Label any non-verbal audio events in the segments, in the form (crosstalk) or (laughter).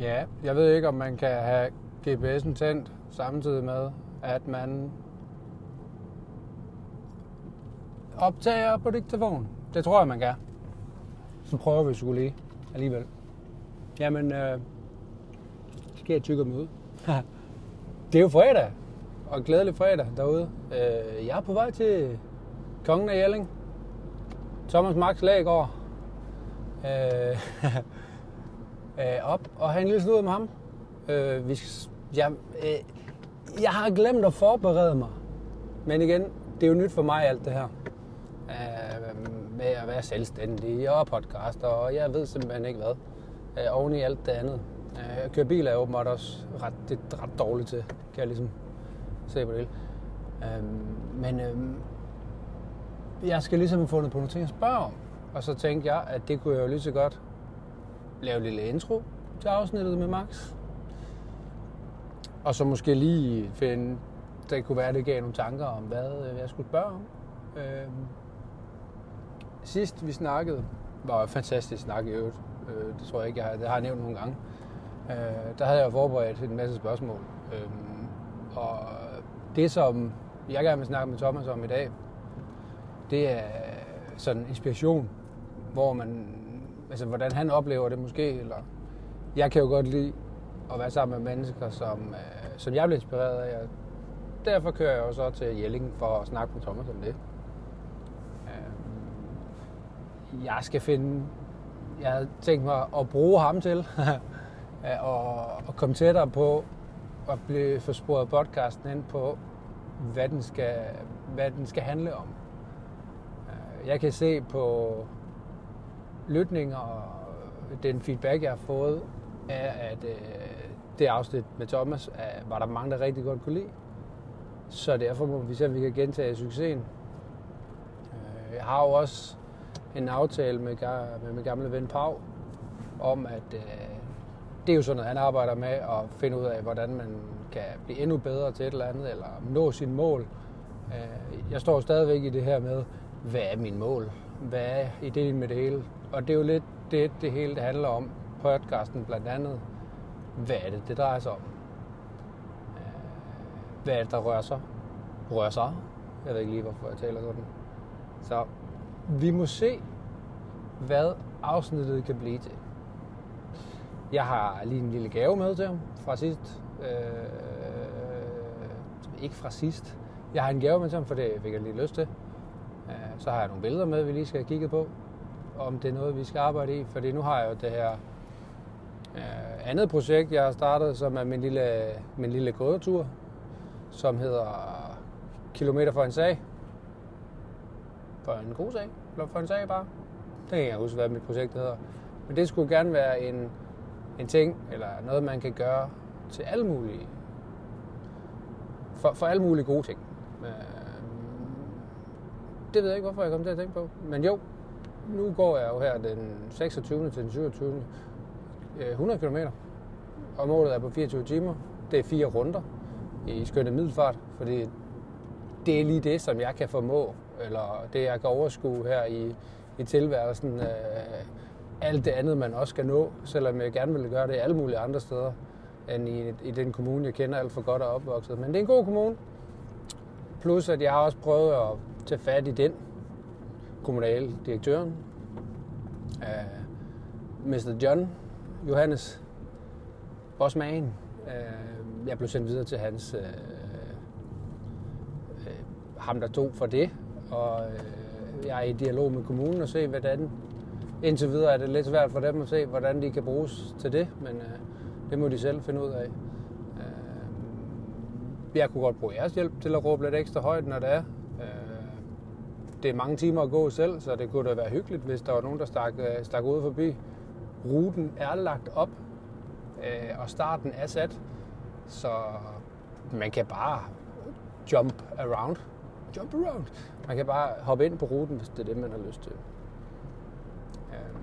Ja, jeg ved ikke, om man kan have GPS'en tændt samtidig med, at man optager på diktafon. Det tror jeg, man kan. Så prøver vi skulle lige alligevel. Jamen, øh, skal jeg tykke mig ud? (laughs) det er jo fredag, og glædelig fredag derude. Øh, jeg er på vej til Kongen af Jelling. Thomas Max Lagård. Øh, (laughs) øh, op og have en lille slud med ham. Øh, vi jeg, øh, jeg har glemt at forberede mig. Men igen, det er jo nyt for mig alt det her. Øh, med at være selvstændig og podcast, og jeg ved simpelthen ikke hvad. Øh, oven i alt det andet. Øh, at køre bil er åbenbart også ret, det er ret dårligt til, kan jeg ligesom se på det hele. Øh, men øh, jeg skal ligesom have fundet på nogle ting at spørge om. Og så tænkte jeg, at det kunne jeg jo lige så godt lave en lille intro til afsnittet med Max. Og så måske lige finde, det kunne være, det gav nogle tanker om, hvad øh, jeg skulle spørge om. Øh, sidst vi snakkede, var en fantastisk snak i øvrigt. Øh, det tror jeg ikke, jeg har, det har jeg nævnt nogle gange. Øh, der havde jeg forberedt en masse spørgsmål. Øh, og det, som jeg gerne vil snakke med Thomas om i dag, det er sådan inspiration, hvor man, altså hvordan han oplever det måske, eller jeg kan jo godt lide at være sammen med mennesker, som, øh, som jeg bliver inspireret af. Og derfor kører jeg jo så til Jelling for at snakke med Thomas om det. Øh, jeg skal finde, jeg havde tænkt mig at bruge ham til (laughs) og, og komme tættere på at blive forsporet podcasten ind på, hvad den skal, hvad den skal handle om. Øh, jeg kan se på lytninger og den feedback, jeg har fået, er, at øh, det afsnit med Thomas er, var der mange, der rigtig godt kunne lide. Så derfor må vi se, om vi kan gentage succesen. Øh, jeg har jo også en aftale med, med min gamle ven Pau, om at øh, det er jo sådan noget, han arbejder med at finde ud af, hvordan man kan blive endnu bedre til et eller andet, eller nå sin mål. Øh, jeg står stadigvæk i det her med, hvad er min mål? Hvad er ideen med det hele? Og det er jo lidt det, det hele det handler om. Podcasten blandt andet. Hvad er det, det drejer sig om? Øh, hvad er det, der rører sig? Rører sig? Jeg ved ikke lige, hvorfor jeg taler sådan. Så vi må se, hvad afsnittet kan blive til. Jeg har lige en lille gave med til ham fra sidst. Øh, ikke fra sidst. Jeg har en gave med til ham, for det fik jeg lige lyst til. Øh, så har jeg nogle billeder med, vi lige skal have kigget på, om det er noget, vi skal arbejde i. Fordi nu har jeg jo det her øh, andet projekt, jeg har startet, som er min lille, min lille gådetur, som hedder Kilometer for en sag. For en god sag, eller for en sag bare. Det kan jeg huske, hvad mit projekt hedder. Men det skulle gerne være en, en ting, eller noget, man kan gøre til alle mulige, for, for alle mulige gode ting. Øh, det ved jeg ikke, hvorfor jeg kom til at tænke på. Men jo, nu går jeg jo her den 26. til den 27. 100 km. Og målet er på 24 timer. Det er fire runder i skønne middelfart, fordi det er lige det, som jeg kan formå, eller det, jeg kan overskue her i, i tilværelsen. Øh, alt det andet, man også skal nå, selvom jeg gerne vil gøre det alle mulige andre steder, end i, i den kommune, jeg kender alt for godt og opvokset. Men det er en god kommune. Plus, at jeg har også prøvet at tage fat i den kommunaldirektøren, øh, direktøren, Mr. John Johannes Bosman. Øh, jeg blev sendt videre til hans, øh, øh, ham der tog for det, og øh, jeg er i dialog med kommunen og se, hvordan indtil videre er det lidt svært for dem at se, hvordan de kan bruges til det, men øh, det må de selv finde ud af. Øh, jeg kunne godt bruge jeres hjælp til at råbe lidt ekstra højt, når det er det er mange timer at gå selv, så det kunne da være hyggeligt, hvis der var nogen, der stak, øh, stak ud forbi. Ruten er lagt op, øh, og starten er sat, så man kan bare jump around. Jump around. Man kan bare hoppe ind på ruten, hvis det er det, man har lyst til. Øhm.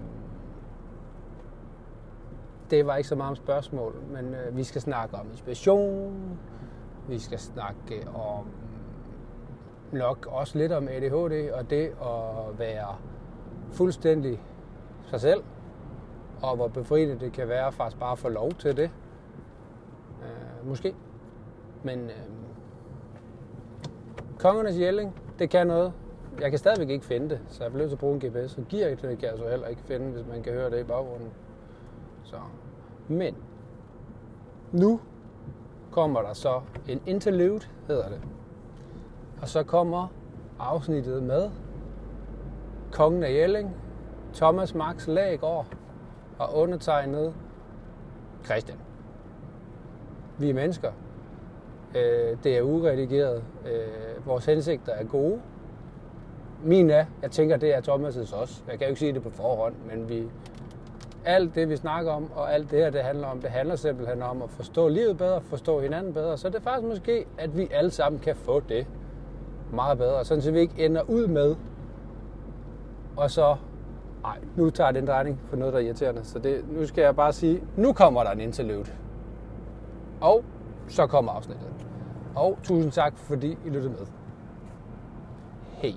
Det var ikke så meget om spørgsmål, men øh, vi skal snakke om inspiration, vi skal snakke om nok også lidt om ADHD og det at være fuldstændig sig selv. og hvor befriende det kan være faktisk bare at få lov til det. Øh, måske. Men øh, Kongernes jælling, det kan noget. Jeg kan stadigvæk ikke finde det, så jeg bliver nødt til at bruge en GPS. Så gear det kan jeg så heller ikke finde, hvis man kan høre det i baggrunden. Så. Men nu kommer der så en interlude, hedder det. Og så kommer afsnittet med Kongen af Jelling, Thomas Max Lagård og undertegnet Christian. Vi er mennesker. Øh, det er uredigeret. Øh, vores hensigter er gode. Min er, jeg tænker, det er Thomas' også. Jeg kan jo ikke sige det på forhånd, men vi, alt det, vi snakker om, og alt det her, det handler om, det handler simpelthen om at forstå livet bedre, forstå hinanden bedre. Så det er faktisk måske, at vi alle sammen kan få det meget bedre, sådan så vi ikke ender ud med, og så, nej, nu tager den drejning for noget, der er irriterende. Så det, nu skal jeg bare sige, nu kommer der en interlude. Og så kommer afsnittet. Og tusind tak, fordi I lyttede med. Hej.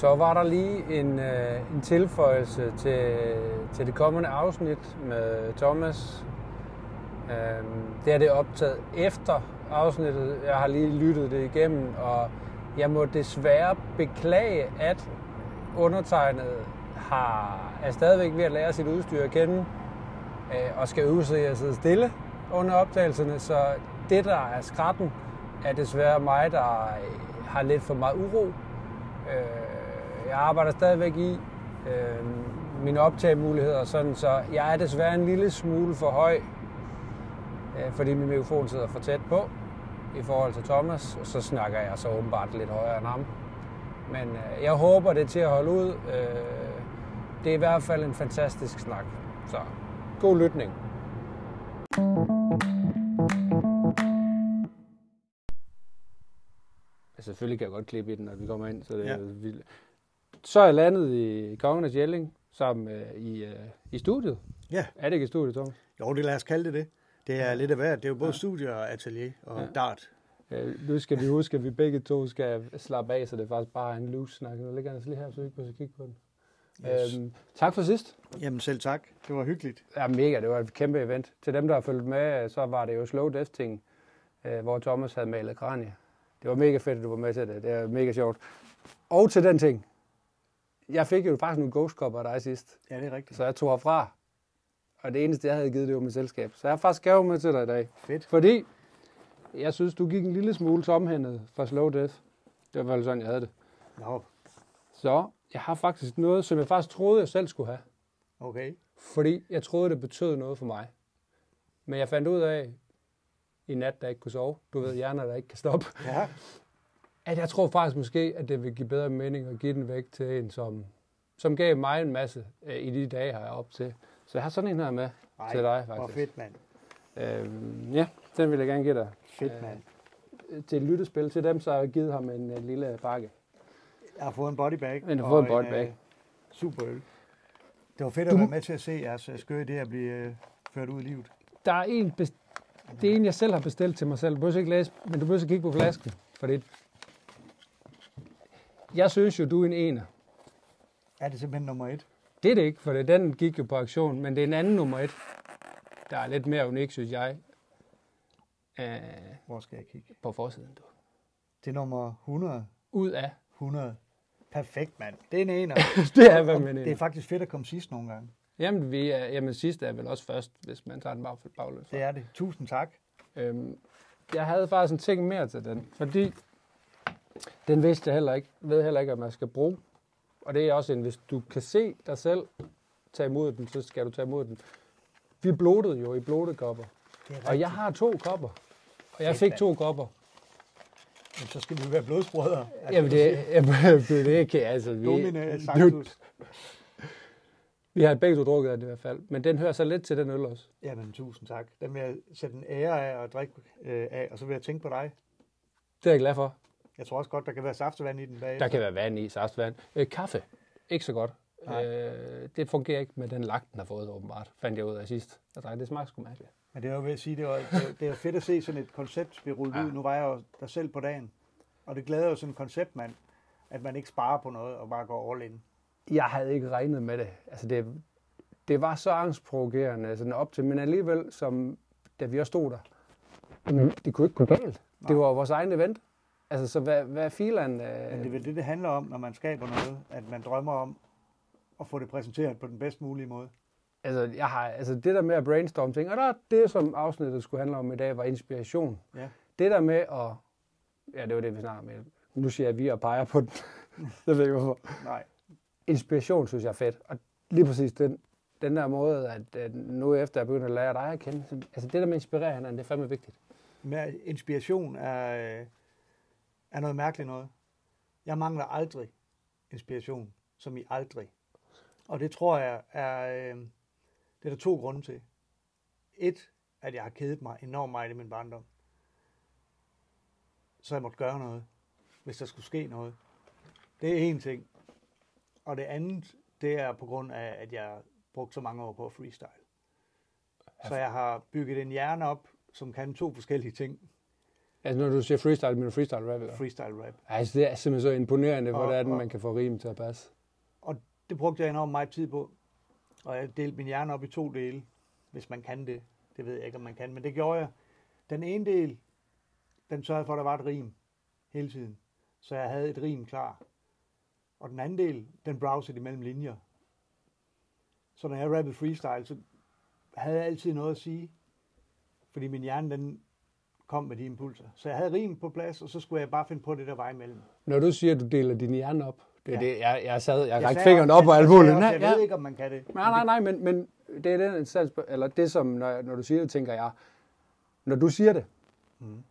Så var der lige en, øh, en tilføjelse til, til det kommende afsnit med Thomas. Øhm, det er det optaget efter afsnittet. Jeg har lige lyttet det igennem, og jeg må desværre beklage, at undertegnet har, er stadigvæk ved at lære sit udstyr at kende, øh, og skal øve sig at sidde stille under optagelserne. Så det, der er skratten, er desværre mig, der øh, har lidt for meget uro. Øh, jeg arbejder stadigvæk i øh, mine optagemuligheder, sådan, så jeg er desværre en lille smule for høj, øh, fordi min mikrofon sidder for tæt på i forhold til Thomas, og så snakker jeg så åbenbart lidt højere end ham. Men øh, jeg håber, det er til at holde ud. Øh, det er i hvert fald en fantastisk snak. Så god lytning. Ja, selvfølgelig kan jeg godt klippe i den, når vi kommer ind. Så, det, ja. vi... så er jeg landet i Kongernes Jelling sammen øh, i, øh, i studiet. Ja. Er det ikke i studiet, Thomas? Jo, det lad os kalde det det. Det er lidt af hvert. Det er jo både ja. studie og atelier og ja. dart. Ja, nu skal vi huske, at vi begge to skal slappe af, så det er faktisk bare en loose snak. Nu ligger altså lige her, så vi kan kigge på den. Yes. Øhm, tak for sidst. Jamen selv tak. Det var hyggeligt. Ja, mega. Det var et kæmpe event. Til dem, der har fulgt med, så var det jo Slow Death ting, øh, hvor Thomas havde malet kranie. Det var mega fedt, at du var med til det. Det er mega sjovt. Og til den ting. Jeg fik jo faktisk nogle ghost af dig sidst. Ja, det er rigtigt. Så jeg tog herfra. Og det eneste, jeg havde givet, det var mit selskab. Så jeg har faktisk gave med til dig i dag. Fedt. Fordi jeg synes, du gik en lille smule tomhændet fra Slow Death. Det var vel sådan, jeg havde det. Nå. Så jeg har faktisk noget, som jeg faktisk troede, jeg selv skulle have. Okay. Fordi jeg troede, det betød noget for mig. Men jeg fandt ud af, i nat, der ikke kunne sove, du ved, hjerner, der ikke kan stoppe, ja. At jeg tror faktisk måske, at det vil give bedre mening at give den væk til en, som, som gav mig en masse øh, i de dage, har jeg op til. Så jeg har sådan en her med Ej, til dig, faktisk. Hvor fedt, mand. Øhm, ja, den vil jeg gerne give dig. Fedt, mand. Øh, til et lyttespil til dem, så har jeg givet ham en, en lille bakke. Jeg har fået en bodybag. Men du har fået en bodybag. Øh, super øl. Det var fedt at du... være med til at se jeres øh, skøre idé at blive øh, ført ud i livet. Der er en, det er en, jeg selv har bestilt til mig selv. Du behøver ikke læse, men du behøver kigge på flasken. For det... Jeg synes jo, du er en ener. Er det simpelthen nummer et? Det er det ikke, for det, den gik jo på aktion, men det er en anden nummer et, der er lidt mere unik, synes jeg. Æh, Hvor skal jeg kigge? På forsiden, du. Det er nummer 100. Ud af? 100. Perfekt, mand. Det er en ener. (laughs) det er, hvad man Det er faktisk fedt at komme sidst nogle gange. Jamen, vi er, jamen sidst er vel også først, hvis man tager den bag, bagløs. Det er det. Tusind tak. Øhm, jeg havde faktisk en ting mere til den, fordi den vidste heller ikke, ved heller ikke, at man skal bruge. Og det er også en, hvis du kan se dig selv tage imod den, så skal du tage imod den. Vi blodede jo i blodekopper. Og jeg har to kopper. Og jeg fik to kopper. Men så skal vi være blodsbrødre. Altså, jamen, det, jamen, (laughs) det kan altså... Vi, Domine (laughs) Sanctus. Vi har begge to drukket af det i hvert fald. Men den hører så lidt til den øl også. Jamen, tusind tak. Den vil jeg sætte en ære af og drikke øh, af, og så vil jeg tænke på dig. Det er jeg glad for. Jeg tror også godt, der kan være saftevand i den bag. Der kan være vand i, saftevand. Øh, kaffe. Ikke så godt. Øh, det fungerer ikke med den lagt, den har fået åbenbart, fandt jeg ud af sidst. Altså, det smager sgu mærkeligt. Men det er jo ved at sige, det var, det, er fedt at se sådan et koncept blive rullet ja. ud. Nu var jeg jo der selv på dagen. Og det glæder jo sådan en konceptmand, at man ikke sparer på noget og bare går all in. Jeg havde ikke regnet med det. Altså, det, det var så angstprovokerende altså, op til, men alligevel, som da vi også stod der, mm. det kunne ikke gå galt. Nej. Det var vores egen event. Altså, så hvad, hvad er filen? Øh... Men det er vel det, det handler om, når man skaber noget, at man drømmer om at få det præsenteret på den bedst mulige måde. Altså, jeg har, altså det der med at brainstorme ting, og der, det som afsnittet skulle handle om i dag, var inspiration. Ja. Det der med at, ja, det var det, vi snakker med. Nu siger jeg, at vi og peger på den. (laughs) jeg ved ikke hvorfor. Nej. Inspiration synes jeg er fedt. Og lige præcis den, den der måde, at, at nu efter jeg begynder at lære dig at kende, altså det der med inspirerende, det er fandme vigtigt. Men inspiration er, er noget mærkeligt noget. Jeg mangler aldrig inspiration, som i aldrig. Og det tror jeg er, øh, det er der to grunde til. Et, at jeg har kedet mig enormt meget i min barndom. Så jeg måtte gøre noget, hvis der skulle ske noget. Det er en ting. Og det andet, det er på grund af, at jeg brugte så mange år på freestyle. Så jeg har bygget en hjerne op, som kan to forskellige ting. Altså når du siger freestyle, mener du freestyle rap? Eller? Freestyle rap. Altså det er simpelthen så imponerende, og, hvordan og, man kan få rim til at passe. Og det brugte jeg enormt meget tid på. Og jeg delte min hjerne op i to dele, hvis man kan det. Det ved jeg ikke, om man kan, men det gjorde jeg. Den ene del, den sørgede for, at der var et rim hele tiden. Så jeg havde et rim klar. Og den anden del, den browsede imellem linjer. Så når jeg rappede freestyle, så havde jeg altid noget at sige. Fordi min hjerne, den kom med de impulser. Så jeg havde rim på plads, og så skulle jeg bare finde på det, der var imellem. Når du siger, at du deler din hjerne op, det er ja. det, jeg, jeg sad, jeg, jeg rakte fingeren op og alt muligt. Jeg, jeg, jeg ved ikke, om man kan det. Nej, nej, nej, men, men det er den instans, eller det som, når, når du siger det, tænker jeg, når du siger det, mm.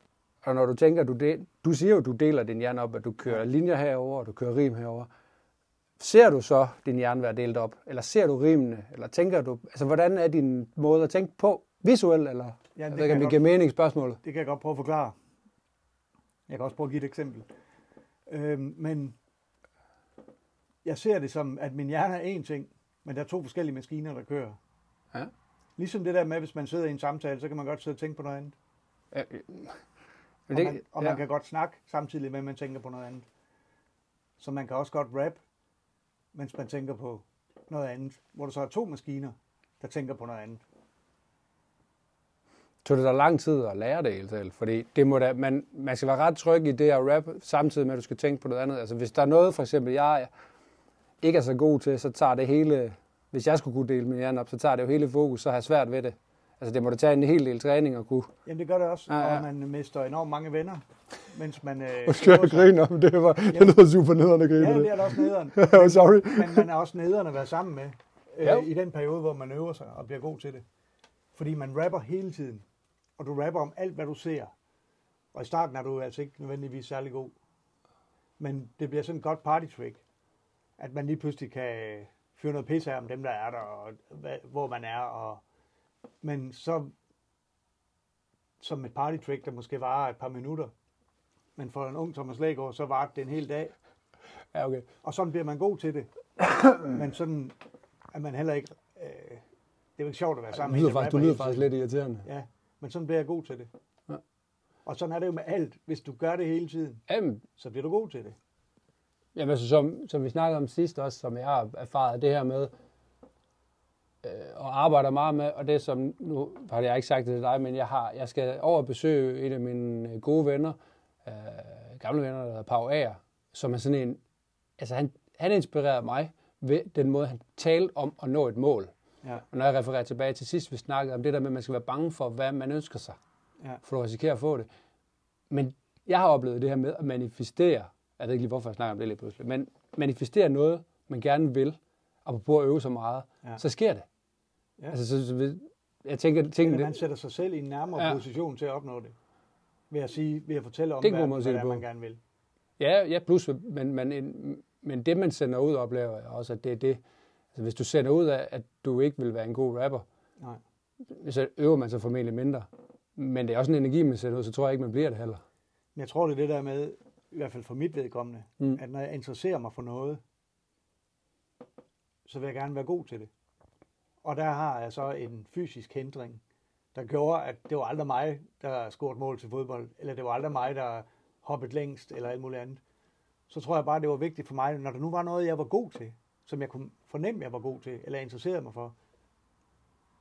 og når du tænker, du, del, du siger jo, du deler din hjerne op, at du kører linjer herover og du kører rim herover. Ser du så din hjerne være delt op, eller ser du rimene, eller tænker du, altså hvordan er din måde at tænke på, visuelt, eller ja, det jeg ved ikke, om det giver mening spørgsmålet? Det kan jeg godt prøve at forklare. Jeg kan også prøve at give et eksempel. Øhm, men jeg ser det som, at min hjerne er én ting, men der er to forskellige maskiner, der kører. Ja. Ligesom det der med, hvis man sidder i en samtale, så kan man godt sidde og tænke på noget andet. Ja, men det, og man, og ja. man kan godt snakke samtidig med, at man tænker på noget andet. Så man kan også godt rap, mens man tænker på noget andet. Hvor der så er to maskiner, der tænker på noget andet. Tog det da lang tid at lære det helt selv? Fordi det må da, man, man skal være ret tryg i det at rap, samtidig med, at du skal tænke på noget andet. Altså hvis der er noget, for eksempel jeg ikke er så god til, så tager det hele, hvis jeg skulle kunne dele min hjerne op, så tager det jo hele fokus, så har jeg svært ved det. Altså det må da tage en hel del træning at kunne. Jamen det gør det også, ja, ja. og man mister enormt mange venner, mens man... Øh, (laughs) Måske jeg grine om det, var, det lyder super nederen at grine Ja, det er da også nederen. (laughs) oh, sorry. Men man er også nederen at være sammen med, øh, ja. i den periode, hvor man øver sig og bliver god til det. Fordi man rapper hele tiden, og du rapper om alt, hvad du ser. Og i starten er du altså ikke nødvendigvis særlig god. Men det bliver sådan et godt party trick at man lige pludselig kan fyre noget pisse af om dem, der er der, og hvor man er. Og, men så som et party trick, der måske varer et par minutter. Men for en ung Thomas Lægaard, så var det en hel dag. Ja, okay. Og sådan bliver man god til det. (coughs) men sådan er man heller ikke... Øh, det er jo ikke sjovt at være sammen med. Du lyder, faktisk, du lyder faktisk lidt irriterende. Ja, men sådan bliver jeg god til det. Ja. Og sådan er det jo med alt. Hvis du gør det hele tiden, Jamen. så bliver du god til det. Jamen, altså, som, som vi snakkede om sidst også, som jeg har erfaret, det her med, øh, og arbejder meget med, og det som, nu har jeg ikke sagt det til dig, men jeg, har, jeg skal over besøge en af mine gode venner, øh, gamle venner, der hedder Pau Ager, som er sådan en, altså han, han inspirerede mig ved den måde, han talte om at nå et mål. Ja. Og når jeg refererer tilbage til sidst, vi snakkede om det der med, at man skal være bange for, hvad man ønsker sig, ja. for at risikere at få det. Men jeg har oplevet det her med at manifestere jeg ved ikke lige, hvorfor jeg snakker om det lige pludselig, men manifestere noget, man gerne vil, og på at øve så meget, ja. så sker det. Ja. Altså, så, så, jeg tænker, tænker det, man sætter sig selv i en nærmere ja. position til at opnå det. Ved at, sige, ved at fortælle om, det hvad, hvad det er, man gerne vil. Ja, ja plus, men, men, men det, man sender ud, oplever jeg også, at det er det. Altså, hvis du sender ud af, at du ikke vil være en god rapper, Nej. så øver man sig formentlig mindre. Men det er også en energi, man sender ud, så tror jeg ikke, man bliver det heller. Men jeg tror, det er det der med, i hvert fald for mit vedkommende, mm. at når jeg interesserer mig for noget, så vil jeg gerne være god til det. Og der har jeg så en fysisk hindring, der gjorde, at det var aldrig mig, der scorede mål til fodbold, eller det var aldrig mig, der hoppede længst, eller alt muligt andet. Så tror jeg bare, det var vigtigt for mig, når der nu var noget, jeg var god til, som jeg kunne fornemme, jeg var god til, eller interesserede mig for,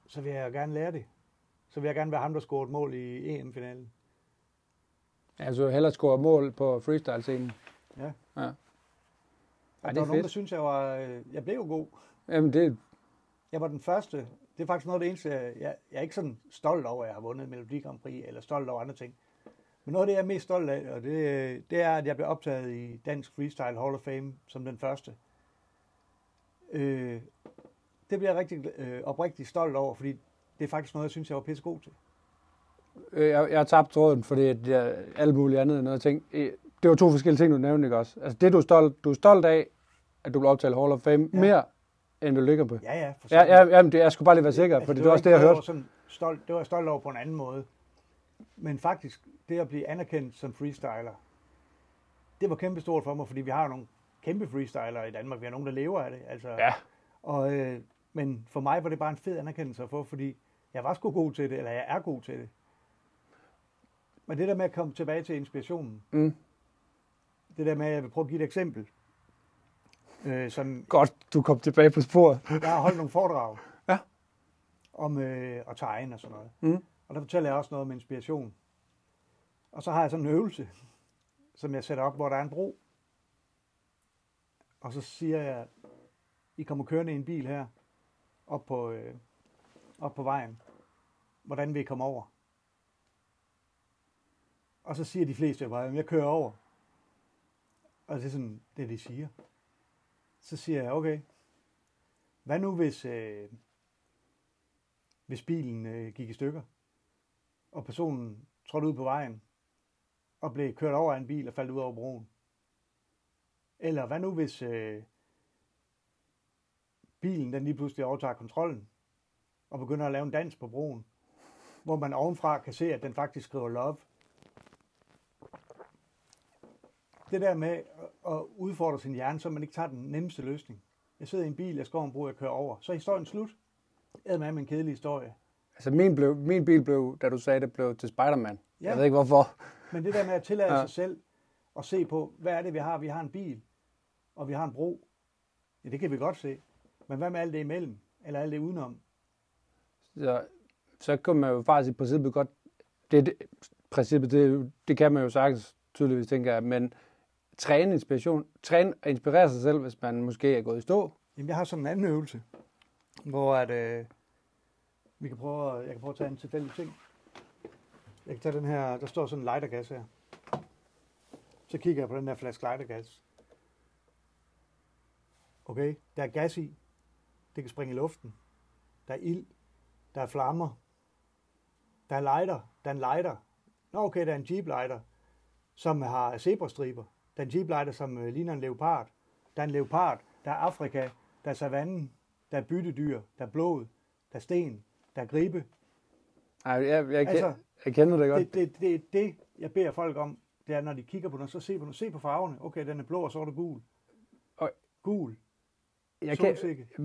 så vil jeg gerne lære det. Så vil jeg gerne være ham, der scorede mål i EM-finalen. Altså hellere score mål på freestyle-scenen. Ja. Ja. Og Ej, der det var er nogen, der synes, jeg var... øh, Jeg blev jo god. Jamen det, Jeg var den første. Det er faktisk noget af det eneste, jeg, jeg, jeg er ikke sådan stolt over, at jeg har vundet Melodi Grand Prix, eller stolt over andre ting. Men noget af det, jeg er mest stolt af, og det, det er, at jeg blev optaget i Dansk Freestyle Hall of Fame som den første. Øh, det bliver jeg rigtig øh, oprigtigt stolt over, fordi det er faktisk noget, jeg synes, jeg var pisse god til. øh, jeg, jeg har tabt tråden, fordi at jeg, alt muligt andet noget ting. Øh, Det var to forskellige ting, du nævnte, ikke også? Altså det, du er stolt, du er stolt af, at du blev optaget Hall of Fame, Ja. ja. mere end du ligger på. Ja, ja. For Ja, ja, jamen, det, jeg skulle bare lige være sikker, Altså, for det, var var også det, jeg hørte. Sådan stolt, det var jeg stolt over på en anden måde. Men faktisk, det at blive anerkendt som freestyler, det var kæmpestort for mig, fordi vi har nogle kæmpe freestyler i Danmark. Vi har nogen, der lever af det. Altså, Ja. og, øh, men for mig var det bare en fed anerkendelse at få, fordi jeg var sgu god til det, eller jeg er god til det. Men det der med at komme tilbage til inspirationen, Mm. det der med, at jeg vil prøve at give et eksempel, øh, som Godt, du kom tilbage på sporet. (laughs) jeg har holdt nogle foredrag Ja. om øh, at tegne og sådan noget. Mm. Og der fortæller jeg også noget om inspiration. Og så har jeg sådan en øvelse, som jeg sætter op, hvor der er en bro. Og så siger jeg, I kommer kørende i en bil her, op på, øh, op på vejen. Hvordan vil I komme over? Og så siger de fleste bare, at jeg kører over. Og det er sådan, det de siger. Så siger jeg, okay, hvad nu hvis, øh, hvis bilen øh, gik i stykker, og personen trådte ud på vejen, og blev kørt over af en bil og faldt ud over broen? Eller hvad nu hvis øh, bilen den lige pludselig overtager kontrollen, og begynder at lave en dans på broen, hvor man ovenfra kan se, at den faktisk skriver love. Det der med at- udfordre sin hjerne, så man ikke tager den nemmeste løsning. Jeg sidder i en bil, jeg skal over en jeg kører over. Så er historien slut. Jeg med en kedelig historie. Altså min, blev, min bil blev, da du sagde det, blev til Spider-Man. Ja. Jeg ved ikke hvorfor. Men det der med at tillade. Ja. sig selv at se på, hvad er det, vi har? Vi har en bil, og vi har en bro. Ja, det kan vi godt se. Men hvad med alt det imellem? Eller alt det udenom? Så, så kan man jo faktisk i princippet godt... Det, det, princippet, det, det kan man jo sagtens tydeligvis, tænker jeg, men træne inspiration, træne og inspirere sig selv, hvis man måske er gået i stå. Jamen, jeg har sådan en anden øvelse, hvor at, øh, vi kan prøve, jeg kan prøve at tage en tilfældig ting. Jeg kan tage den her, der står sådan en lightergas her. Så kigger jeg på den her flaske lightergas. Okay, der er gas i. Det kan springe i luften. Der er ild. Der er flammer. Der er lighter. Der er en lighter. Nå okay, der er en jeep lighter, som har zebrastriber. Der er en jeep lighter, som øh, ligner en leopard. Der er en leopard. Der er Afrika. Der er savannen. Der er byttedyr. Der er blod. Der er sten. Der er gribe. Ej, jeg, jeg, jeg, Altså, altså, jeg kender det godt. Det, det, det, det, jeg beder folk om, det er, når de kigger på den, så se på den. Se på farverne. Okay, den er blå, og så er det gul. Og- Gul. Jeg, kan,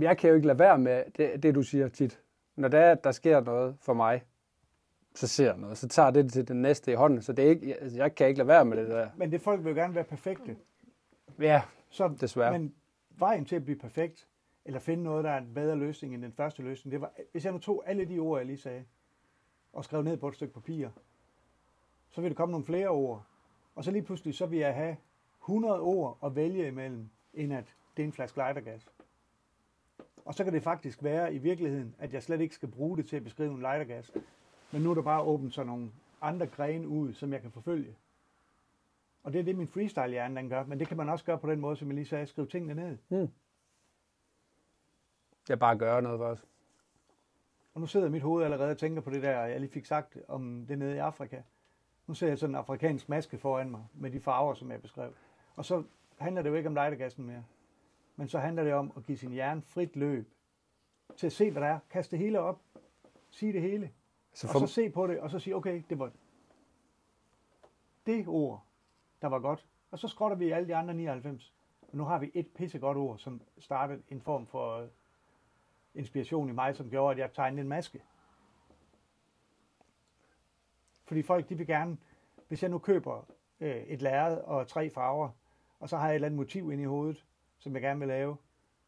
jeg kan jo ikke lade være med det, det, du siger tit. Når der, er, der sker noget for mig, så ser jeg noget. Så tager det til den næste i hånden. Så det er ikke, jeg, altså, jeg kan ikke lade være med det der. Men det folk vil jo gerne være perfekte. Ja, Så, desværre. Men vejen til at blive perfekt, eller finde noget, der er en bedre løsning end den første løsning, det var, hvis jeg nu tog alle de ord, jeg lige sagde, og skrev ned på et stykke papir, så vil der komme nogle flere ord. Og så lige pludselig, så vil jeg have 100 ord at vælge imellem, end at det er en flaske lightergas. Og så kan det faktisk være i virkeligheden, at jeg slet ikke skal bruge det til at beskrive en lightergas. Men nu er der bare åbent sådan nogle andre grene ud, som jeg kan forfølge. Og det er det, min freestyle-hjerne den gør. Men det kan man også gøre på den måde, som jeg lige sagde, skrive tingene ned. Hmm. Jeg bare gør noget for os. Og nu sidder mit hoved allerede og tænker på det der, jeg lige fik sagt om det nede i Afrika. Nu ser jeg sådan en afrikansk maske foran mig, med de farver, som jeg beskrev. Og så handler det jo ikke om lightergassen mere. Men så handler det om at give sin hjerne frit løb. Til at se, hvad der er. Kaste det hele op. Sige det hele. Så Og for, så se på det, og så sige, okay, det var det ord, der var godt. Og så skrotter vi alle de andre 99. Og nu har vi et pissegodt ord, som startede en form for inspiration i mig, som gjorde, at jeg tegnede en maske. Fordi folk, de vil gerne, hvis jeg nu køber øh, et lærred og tre farver, og så har jeg et eller andet motiv ind i hovedet, som jeg gerne vil lave,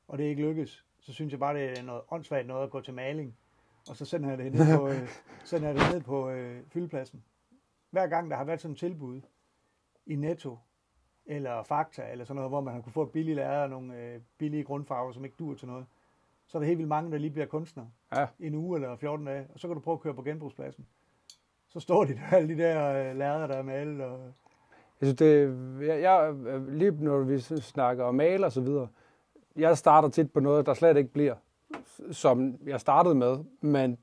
og det ikke lykkes, så synes jeg bare, det er noget åndssvagt noget at gå til maling, og så sender jeg det ned på, øh, (laughs) sender jeg det ned på øh, fyldepladsen. Hver gang der har været sådan et tilbud i Netto, eller Fakta, eller sådan noget, hvor man har kunne få et billigt lærred og nogle øh, billige grundfarver, som ikke dur til noget, så er der helt vildt mange, der lige bliver kunstnere. Ja. En uge eller 14 dage, og så kan du prøve at køre på genbrugspladsen. Så står de der, alle de der øh, lærreder, der er malet, og Jeg synes, det, jeg, jeg, lige når vi snakker om maler og så videre, jeg starter tit på noget, der slet ikke bliver, som jeg startede med, men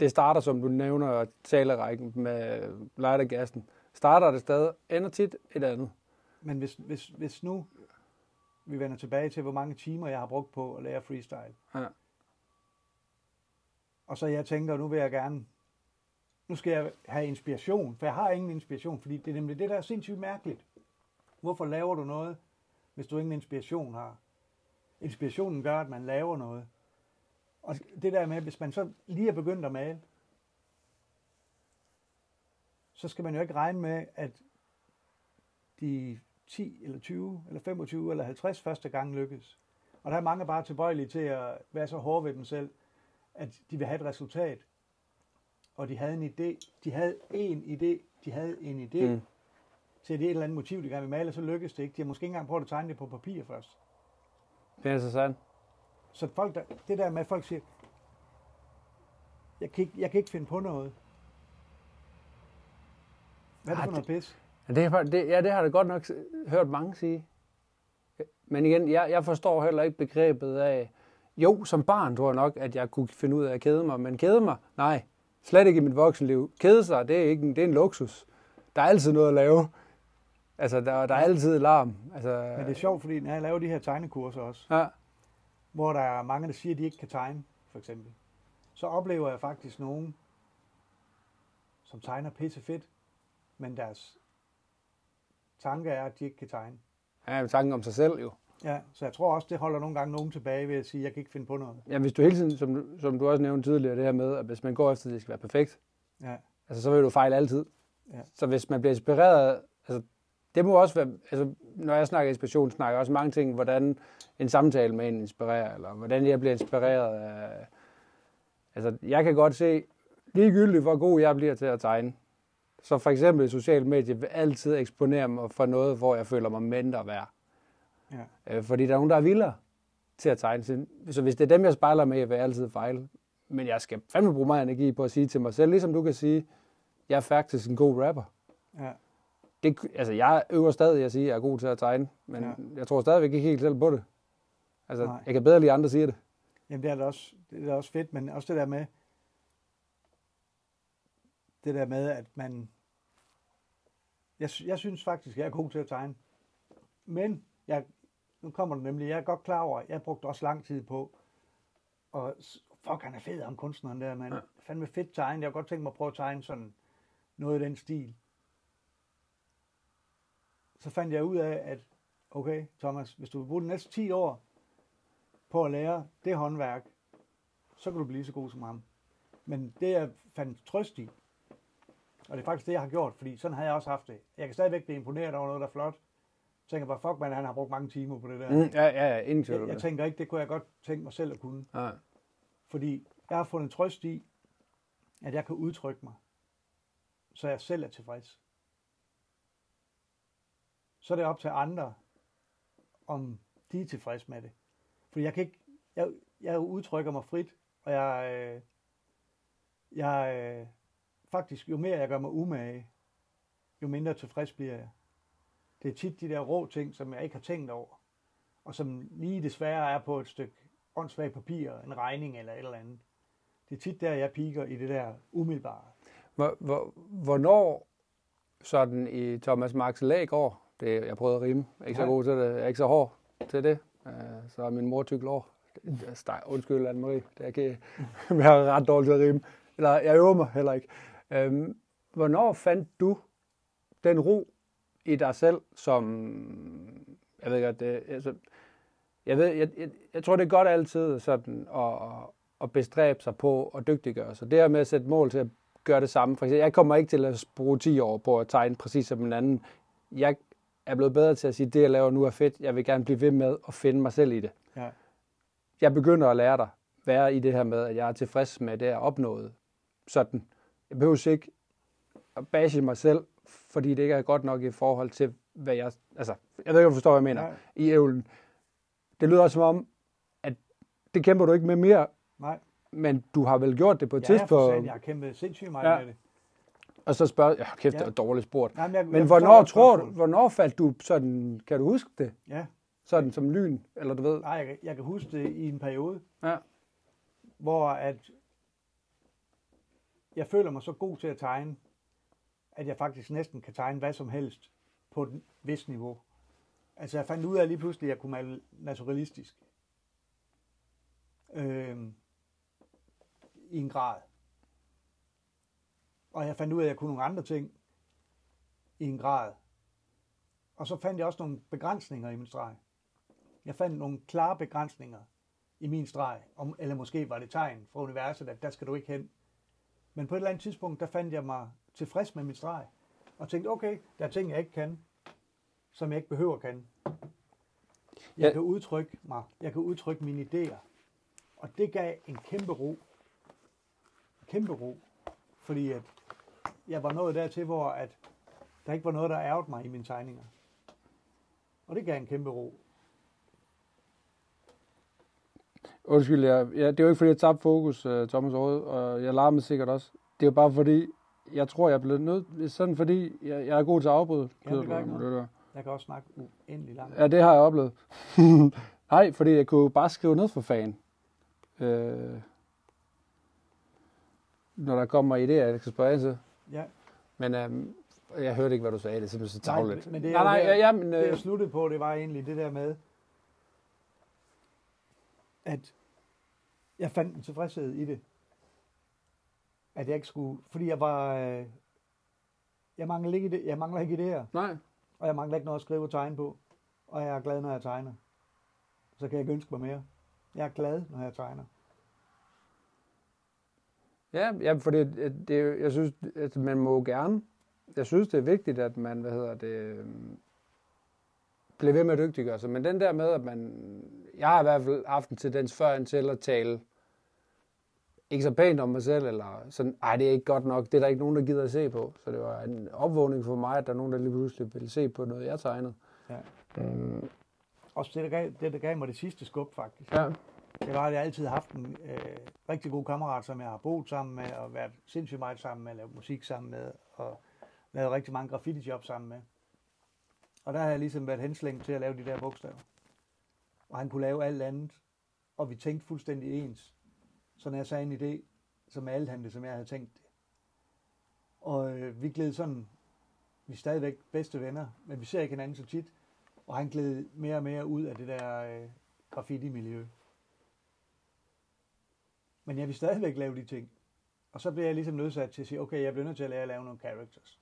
det starter, som du nævner, talerækken med lightergassen. Starter det stadig, ender tit et andet. Men hvis, hvis, hvis nu vi vender tilbage til, hvor mange timer jeg har brugt på at lære freestyle, Ja. og så jeg tænker, nu vil jeg gerne, nu skal jeg have inspiration, for jeg har ingen inspiration, fordi det er nemlig det, der er sindssygt mærkeligt. Hvorfor laver du noget, hvis du ingen inspiration har? Inspirationen gør, at man laver noget. Og det der med, hvis man så lige er begyndt at male, så skal man jo ikke regne med, at de 10 eller 20 eller 25 eller 50 første gang lykkes. Og der er mange bare tilbøjelige til at være så hårde ved dem selv, at de vil have et resultat. Og de havde en idé. De havde en idé. De havde en idé Mm. til det et eller andet motiv, de gerne vil male, så lykkes det ikke. De har måske ikke engang prøvet at tegne det på papir først. Det er så sandt. Så folk der, det der med, at folk siger, jeg kan, ikke, jeg kan ikke finde på noget. Hvad er det Ah, for noget pis? Ja, det, er- det, ja, det har jeg godt nok hørt mange sige. Men igen, jeg, jeg forstår heller ikke begrebet af... Jo, som barn tror jeg nok, at jeg kunne finde ud af at kede mig. Men kede mig? Nej, slet ikke i mit voksenliv. Kede sig, det er, ikke, en- det er en luksus. Der er altid noget at lave. Altså, der, der er altid larm. Altså, Men det er sjovt, fordi når jeg laver de her tegnekurser også, Ja, hvor der er mange, der siger, at de ikke kan tegne, for eksempel, så oplever jeg faktisk nogen, som tegner pisse fedt, men deres tanke er, at de ikke kan tegne. ja tanken om sig selv jo. Ja, så jeg tror også, det holder nogle gange nogen tilbage ved at sige, at jeg kan ikke finde på noget. Ja, hvis du hele tiden, som, som du også nævnte tidligere, det her med, at hvis man går efter, at det skal være perfekt, Ja, altså, så vil du fejle altid. Ja. Så hvis man bliver inspireret, altså, det må også være, altså, når jeg snakker inspiration, snakker jeg også mange ting, hvordan en samtale med en inspirerer, eller hvordan jeg bliver inspireret af, altså, jeg kan godt se, ligegyldigt hvor god jeg bliver til at tegne, så for eksempel i sociale medier vil altid eksponere mig for noget, hvor jeg føler mig mindre værd. Ja, Øh, fordi der er nogen, der er vildere til at tegne. Så- Så hvis det er dem, jeg spejler med, vil jeg altid fejle. Men jeg skal fandme bruge meget energi på at sige til mig selv, ligesom du kan sige, jeg er faktisk en god rapper. ja. Det, altså, jeg øver stadig at sige, at jeg er god til at tegne, men Ja. jeg tror stadigvæk ikke helt selv på det. Altså, Nej. jeg kan bedre lide, andre siger det. Jamen det er da også, det er da også fedt, men også det der med, det der med, at man, jeg, jeg synes faktisk, jeg er god til at tegne. Men, jeg, nu kommer det nemlig, jeg er godt klar over, jeg brugte også lang tid på, og fuck, han er fed, ham kunstneren der, man. Ja. Fandme fedt tegnet. Jeg kunne godt tænke mig at prøve at tegne sådan noget i den stil. Så fandt jeg ud af, at okay, Thomas, hvis du vil bruge de næste 10 år på at lære det håndværk, så kan du blive så god som ham. Men det, jeg fandt trøst i, og det er faktisk det, jeg har gjort, fordi sådan har jeg også haft det. Jeg kan stadigvæk blive imponeret over noget, der er flot. Jeg tænker bare, fuck man, han har brugt mange timer på det der. Mm, ja, ja, ja, ingen tvivl Jeg, jeg tænker ikke, det kunne jeg godt tænke mig selv at kunne. Ja. Fordi jeg har fundet trøst i, at jeg kan udtrykke mig, så jeg selv er tilfreds. Så er det op til andre, om de er tilfredse med det. Fordi jeg kan ikke, jeg, jeg udtrykker mig frit, og jeg, øh, jeg øh, faktisk, jo mere jeg gør mig umage, jo mindre tilfreds bliver jeg. Det er tit de der rå ting, som jeg ikke har tænkt over, og som lige desværre er på et stykke åndssvagt papir, en regning eller et eller andet. Det er tit der, jeg piker i det der umiddelbare. Hvor, hvor, hvornår sådan i Thomas Marks Lægård, det, jeg prøvede at rime, ikke så god til det, jeg er ikke så hård til det, uh, så er min mor tyk lår. Undskyld, Anne-Marie, det er ikke, (laughs) jeg er ret dårlig til at rime. Eller jeg øver mig heller ikke. Um, hvornår fandt du den ro i dig selv, som jeg ved godt, det, altså, jeg, ved, jeg, jeg, jeg tror, det er godt altid sådan at, at bestræbe sig på at dygtiggøre sig. Det her med at sætte mål til at gøre det samme. For eksempel, jeg kommer ikke til at bruge 10 år på at tegne præcis som en anden. Jeg er blevet bedre til at sige, at det, jeg laver nu er fedt. Jeg vil gerne blive ved med at finde mig selv i det. Ja. Jeg begynder at lære dig være i det her med, at jeg er tilfreds med det, jeg har opnået. Sådan. Jeg behøver ikke at bashe mig selv, fordi det ikke er godt nok i forhold til, hvad jeg... Altså, jeg ved ikke, om du forstår, hvad jeg mener. Ja. I ævlen. Det lyder også som om, at det kæmper du ikke med mere. Nej. Men du har vel gjort det på et ja, tidspunkt? Ja, jeg har kæmpet sindssygt meget ja. med det. Og så spørger jeg, kæft, det er dårligt spurgt. Nej, men jeg, men jeg hvornår tror du, hvornår faldt du sådan, kan du huske det? Ja. Sådan som lyn, eller du ved? Nej, jeg, jeg kan huske det i en periode. Ja. Hvor at jeg føler mig så god til at tegne, at jeg faktisk næsten kan tegne hvad som helst på et vist niveau. Altså jeg fandt ud af lige pludselig, at jeg kunne male naturalistisk. Øh, I en grad. Og jeg fandt ud af, at jeg kunne nogle andre ting i en grad. Og så fandt jeg også nogle begrænsninger i min streg. Jeg fandt nogle klare begrænsninger i min streg, om, eller måske var det tegn fra universet, at der skal du ikke hen. Men på et eller andet tidspunkt, der fandt jeg mig tilfreds med min streg, og tænkte, okay, der er ting, jeg ikke kan, som jeg ikke behøver at kan. Jeg ja. kan udtrykke mig, jeg kan udtrykke mine idéer. Og det gav en kæmpe ro. En kæmpe ro. Fordi at jeg var nået dertil, hvor at der ikke var noget, der ærgede mig i mine tegninger. Og det gav en kæmpe ro. Undskyld, jeg, ja, det er jo ikke, fordi jeg tabte fokus, uh, Thomas Aarhus, og jeg larmer sikkert også. Det er jo bare fordi, jeg tror, jeg er blevet nødt, sådan fordi jeg, jeg er god til at afbryde. Ja, det gør ikke noget. Jeg kan også snakke uendelig langt. Ja, det har jeg oplevet. (laughs) Nej, fordi jeg kunne bare skrive ned for fan. Øh, når der kommer idéer, jeg skal spørge ind til. Ja. Men øhm, jeg hørte ikke, hvad du sagde. Det er simpelthen så tavligt. Nej, men det, nej, nej, ja, ja, men, øh, det jeg sluttede på, det var egentlig det der med, at jeg fandt en tilfredshed i det. At jeg ikke skulle, fordi jeg var, øh, jeg mangler ikke, det, jeg mangler ikke idéer. Nej. Og jeg mangler ikke noget at skrive og tegne på. Og jeg er glad, når jeg tegner. Så kan jeg ikke ønske mig mere. Jeg er glad, når jeg tegner. Ja, ja for det, det, jeg synes, at man må gerne, jeg synes, det er vigtigt, at man, hvad hedder det, øhm, bliver ved med at dygtiggøre sig. Men den der med, at man, jeg har i hvert fald haft en tendens før til at tale ikke så pænt om mig selv, eller sådan, ej, det er ikke godt nok, det er der ikke nogen, der gider at se på. Så det var en opvågning for mig, at der er nogen, der lige pludselig ville se på noget, jeg tegnede. Ja. Øhm. Også det der, gav, det, der gav mig det sidste skub, faktisk. Ja. Det var, at jeg altid har haft en øh, rigtig god kammerat, som jeg har boet sammen med, og været sindssygt meget sammen med, lavet musik sammen med, og lavet rigtig mange graffiti-jobs sammen med. Og der har jeg ligesom været henslængt til at lave de der bogstaver. Og han kunne lave alt andet, og vi tænkte fuldstændig ens. Så når jeg sagde en idé, så malte han det, som jeg havde tænkt det. Og øh, vi gled sådan, vi er stadigvæk bedste venner, men vi ser ikke hinanden så tit. Og han gled mere og mere ud af det der øh, graffiti-miljø. Men jeg vil stadigvæk lave de ting. Og så bliver jeg ligesom nødsat til at sige, okay, jeg bliver nødt til at lære at lave nogle characters.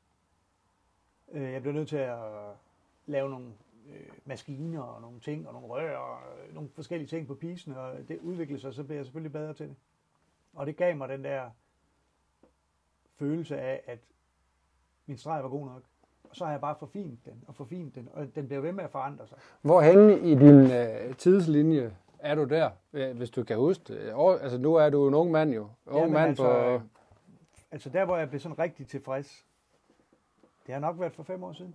Øh, jeg bliver nødt til at lave nogle øh, maskiner og nogle ting og nogle rør og øh, nogle forskellige ting på pisen, og det udvikler sig, så bliver jeg selvfølgelig bedre til det. Og det gav mig den der følelse af, at min streg var god nok. Og så har jeg bare forfint den og forfint den, og den bliver ved med at forandre sig. Hvorhen i din øh, tidslinje er du der, hvis du kan huske det? Altså nu er du en ung mand jo. Ung ja, mand altså, på... altså der, hvor jeg blev sådan rigtig tilfreds, det har nok været for fem år siden.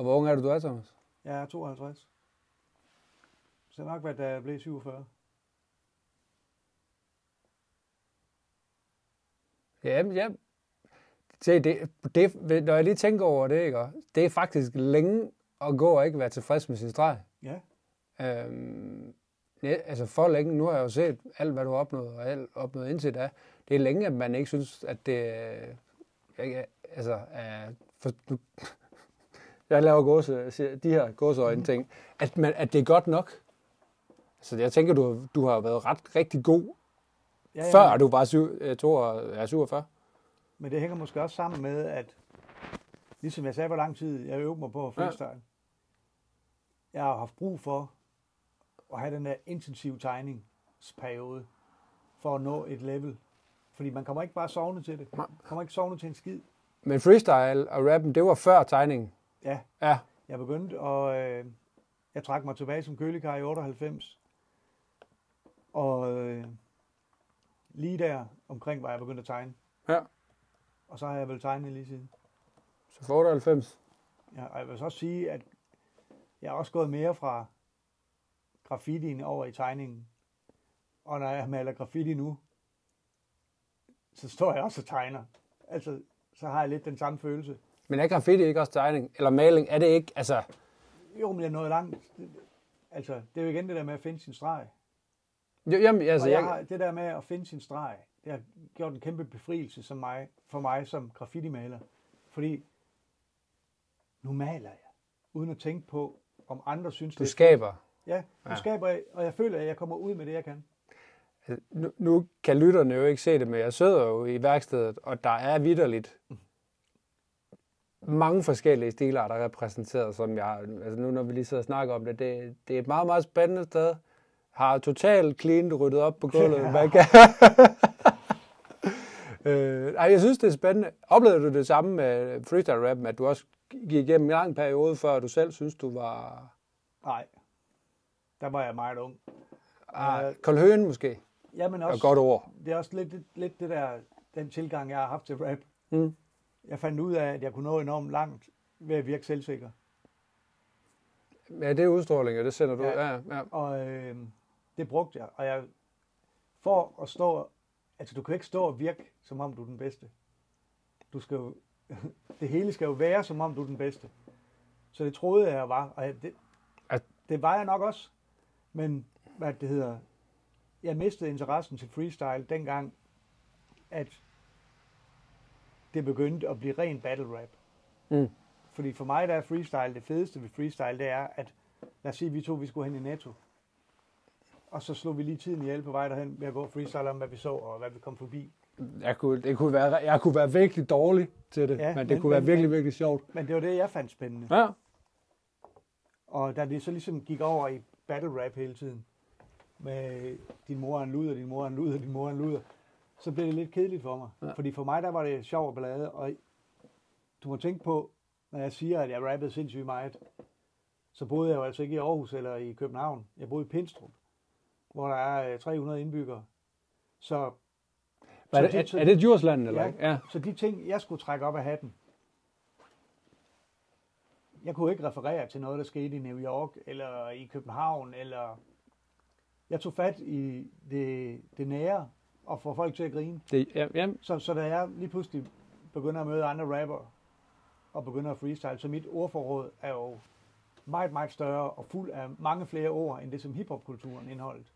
Og hvor ung er du, du er, Thomas? Jeg er 52. Så nok været, da jeg blev 47. Ja, ja. Se, det, det, når jeg lige tænker over det, ikke? det er faktisk længe at gå og ikke være tilfreds med sin streg. Ja. Øhm, ja, altså for længe, nu har jeg jo set alt, hvad du har opnået, og alt opnået indtil da. Det er længe, at man ikke synes, at det jeg, altså, er for, nu, jeg laver gåse, de her gåseøjne ting, at, man, at det er godt nok. Så jeg tænker, du, du har været ret rigtig god, ja, ja, før du var 7, 2, ja, 47. Men det hænger måske også sammen med, at ligesom jeg sagde, hvor lang tid jeg øvede mig på freestyle. Ja. jeg har haft brug for at have den der intensiv tegningsperiode for at nå et level. Fordi man kommer ikke bare sovne til det. Man kommer ikke sovne til en skid. Men freestyle og rappen, det var før tegningen. Ja, Ja. jeg begyndte, og øh, jeg trak mig tilbage som kølekar i 98. Og øh, lige der omkring var jeg begyndt at tegne. Ja. Og så har jeg vel tegnet lige siden. Så for 98. Ja, og jeg vil så også sige, at jeg har også gået mere fra graffitien over i tegningen. Og når jeg maler graffiti nu, så står jeg også og tegner. Altså, så har jeg lidt den samme følelse. Men er graffiti ikke også tegning? Eller maling? Er det ikke? Altså, Jo, men jeg er nået langt. Altså, det er jo igen det der med at finde sin streg. jo, jamen, altså, og jeg jeg, har, det der med at finde sin streg, det har gjort en kæmpe befrielse som mig, for mig som graffiti-maler. Fordi nu maler jeg, uden at tænke på, om andre synes, du det er skaber. Ja, nu Ja. skaber jeg, og jeg føler, at jeg kommer ud med det, jeg kan. Altså, Nu, nu kan lytterne jo ikke se det, men jeg sidder jo i værkstedet, og der er vidderligt mange forskellige stiler, der er repræsenteret, som jeg altså nu når vi lige sidder og snakker om det, det, det er et meget, meget spændende sted. Har totalt clean ryddet op på gulvet. (laughs) Man kan. øh, ej, jeg synes, det er spændende. Oplevede du det samme med freestyle rap, at du også gik igennem en lang periode, før du selv synes, du var Nej, der var jeg meget ung. ah, kold høen måske? Jamen også, et godt ord. det er også lidt, lidt, lidt det der, den tilgang, jeg har haft til rap. Mm. Jeg fandt ud af, at jeg kunne nå enormt langt ved at virke selvsikker. Ja, det er udstråling, og det sender du. Ja. Ja, ja. Og øh, det brugte jeg. Og jeg, for at stå, altså du kan ikke stå og virke, som om du er den bedste. Du skal jo, (laughs) det hele skal jo være, som om du er den bedste. Så det troede jeg, jeg var. Og jeg, det, At- det var jeg nok også. Men, hvad det hedder, jeg mistede interessen til freestyle dengang, at det begyndte at blive ren battle rap. Mm. Fordi for mig der er freestyle, det fedeste ved freestyle, det er, at lad os sige, at vi to vi skulle hen i Netto. Og så slog vi lige tiden ihjel på vej derhen ved at gå freestyle om, hvad vi så og hvad vi kom forbi. Jeg kunne, det kunne være, jeg kunne være virkelig dårlig til det, Ja, men det men- kunne være men- virkelig, virkelig sjovt. Men det var det, jeg fandt spændende. Ja. Og da det så ligesom gik over i battle rap hele tiden, med din mor er en luder, din mor er en luder, din mor er en luder, så blev det lidt kedeligt for mig. Ja. Fordi for mig, der var det sjov og ballade, og du må tænke på, når jeg siger, at jeg rappede sindssygt meget, så boede jeg jo altså ikke i Aarhus eller i København. Jeg boede i Pinstrup, hvor der er øh, 300 indbyggere. Så, Er, så, det, de, er, så, er det Djursland, eller Ja. Ja. så de ting, jeg skulle trække op af hatten, jeg kunne ikke referere til noget, der skete i New York, eller i København, eller... Jeg tog fat i det, det nære, og få folk til at grine. Det, ja, ja, Så, så da jeg lige pludselig begynder at møde andre rapper, og begynder at freestyle, så mit ordforråd er jo meget, meget større, og fuld af mange flere ord, end det som hiphopkulturen indeholdt.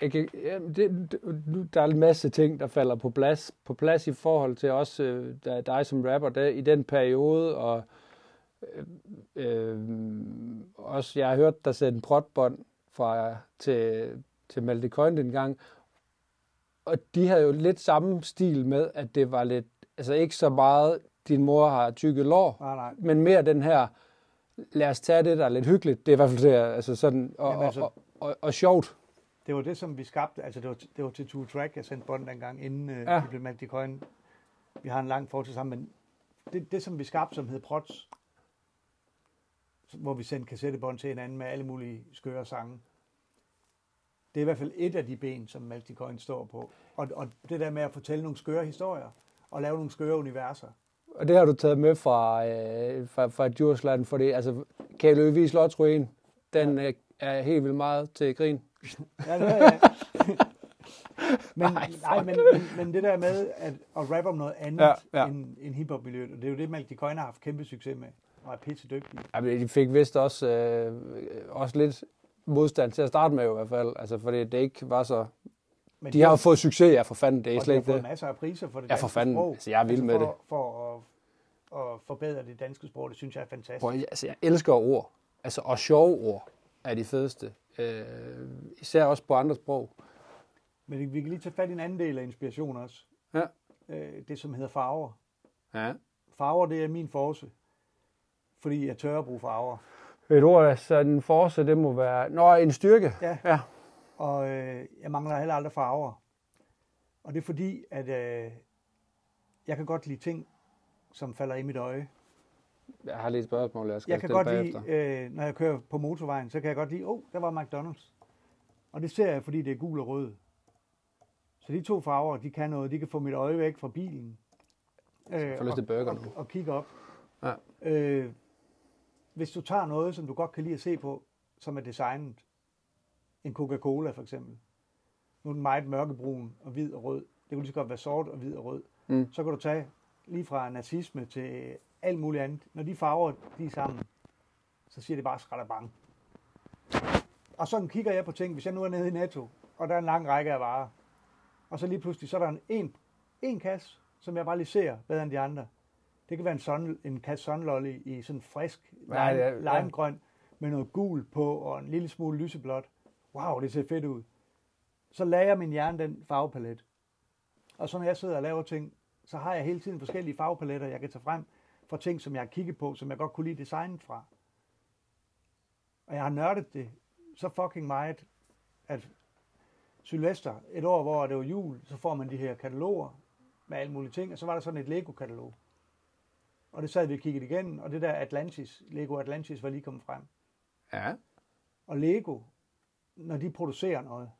jeg kan, ja, det, det, nu, der er en masse ting, der falder på plads, på plads i forhold til også øh, der, dig som rapper der, i den periode, og øh, øh, også, jeg har hørt dig sætte en protbånd fra, til, til Malte Coyne dengang, og de havde jo lidt samme stil med, at det var lidt, altså ikke så meget, din mor har tykke lår, Nej, nej. men mere den her, lad os tage det, der er lidt hyggeligt, det er i hvert fald det, altså sådan, og, Jamen, altså- og, og, og sjovt. Det var det, som vi skabte. Altså, det var, det var til Two Track, jeg sendte bånd dengang, inden øh, Ja. vi blev i Coin. Vi har en lang fortid sammen, men det, det, som vi skabte, som hed Prots, hvor vi sendte kassettebånd til hinanden med alle mulige skøre sange, det er i hvert fald et af de ben, som Malti Coin står på. Og, og det der med at fortælle nogle skøre historier, og lave nogle skøre universer. Og det har du taget med fra, øh, fra, fra Djursland, fordi altså, kan Løvige Slotsruin, den øh, er helt vildt meget til grin. Ja, det er jeg. (laughs) men, Nej, nej, men, men, men, det der med at, at rappe om noget andet Ja, ja, ja. ja. end, end hiphop-miljøet, og det er jo det, Malti Coin har haft kæmpe succes med, og er pisse dygtig. Ja, men de fik vist også, øh, også lidt modstand til at starte med i hvert fald, altså, fordi det ikke var så... Men De har jo fået succes, ja, for fanden, det er og slet de har ikke fået det. masser af priser for det Ja, for fanden. sprog. Altså, jeg er vild med for, det. For at, at forbedre det danske sprog, det synes jeg er fantastisk. Prøv, altså, jeg elsker ord, altså, og sjove ord er de fedeste. Øh, især også på andre sprog. Men vi kan lige tage fat i en anden del af inspiration også. Ja. Øh, Det, som hedder farver. Ja. Farver, det er min force. Fordi jeg tør at bruge farver. Et ord, så en force, det må være... Nå, en styrke. Ja. ja. Og øh, jeg mangler heller aldrig farver. Og det er fordi, at øh, jeg kan godt lide ting, som falder i mit øje. Jeg har lige et spørgsmål, jeg skal Jeg kan godt bagefter. lide, øh, når jeg kører på motorvejen, så kan jeg godt lide, åh, oh, der var McDonald's. Og det ser jeg, fordi det er gul og rød. Så de to farver, de kan noget. De kan få mit øje væk fra bilen. Øh, får lyst til burger og, nu. og, og kigge op. Ja. Øh, hvis du tager noget, som du godt kan lide at se på, som er designet, en Coca-Cola for eksempel. Nu er den meget mørkebrun og hvid og rød. Det kunne lige så godt være sort og hvid og rød. Mm. Så kan du tage lige fra nazisme til alt muligt andet. Når de farver, de er sammen, så siger det bare skraldabang. Og sådan kigger jeg på ting, hvis jeg nu er nede i Netto, og der er en lang række af varer, og så lige pludselig, så er der en, en, en kasse, som jeg bare lige ser bedre end de andre. Det kan være en, sun, en kasse sunlolly i sådan frisk lime, ja, ja. limegrøn, med noget gul på, og en lille smule lyseblåt. Wow, det ser fedt ud. Så lager min hjerne den farvepalet. Og så når jeg sidder og laver ting, så har jeg hele tiden forskellige farvepaletter, jeg kan tage frem fra ting, som jeg har kigget på, som jeg godt kunne lide designet fra. Og jeg har nørdet det så fucking meget, at Sylvester, et år, hvor det var jul, så får man de her kataloger med alle mulige ting, og så var der sådan et Lego-katalog. Og det sad vi og kiggede igennem, og det der Atlantis, Lego Atlantis var lige kommet frem. Ja. Og Lego, når de producerer noget,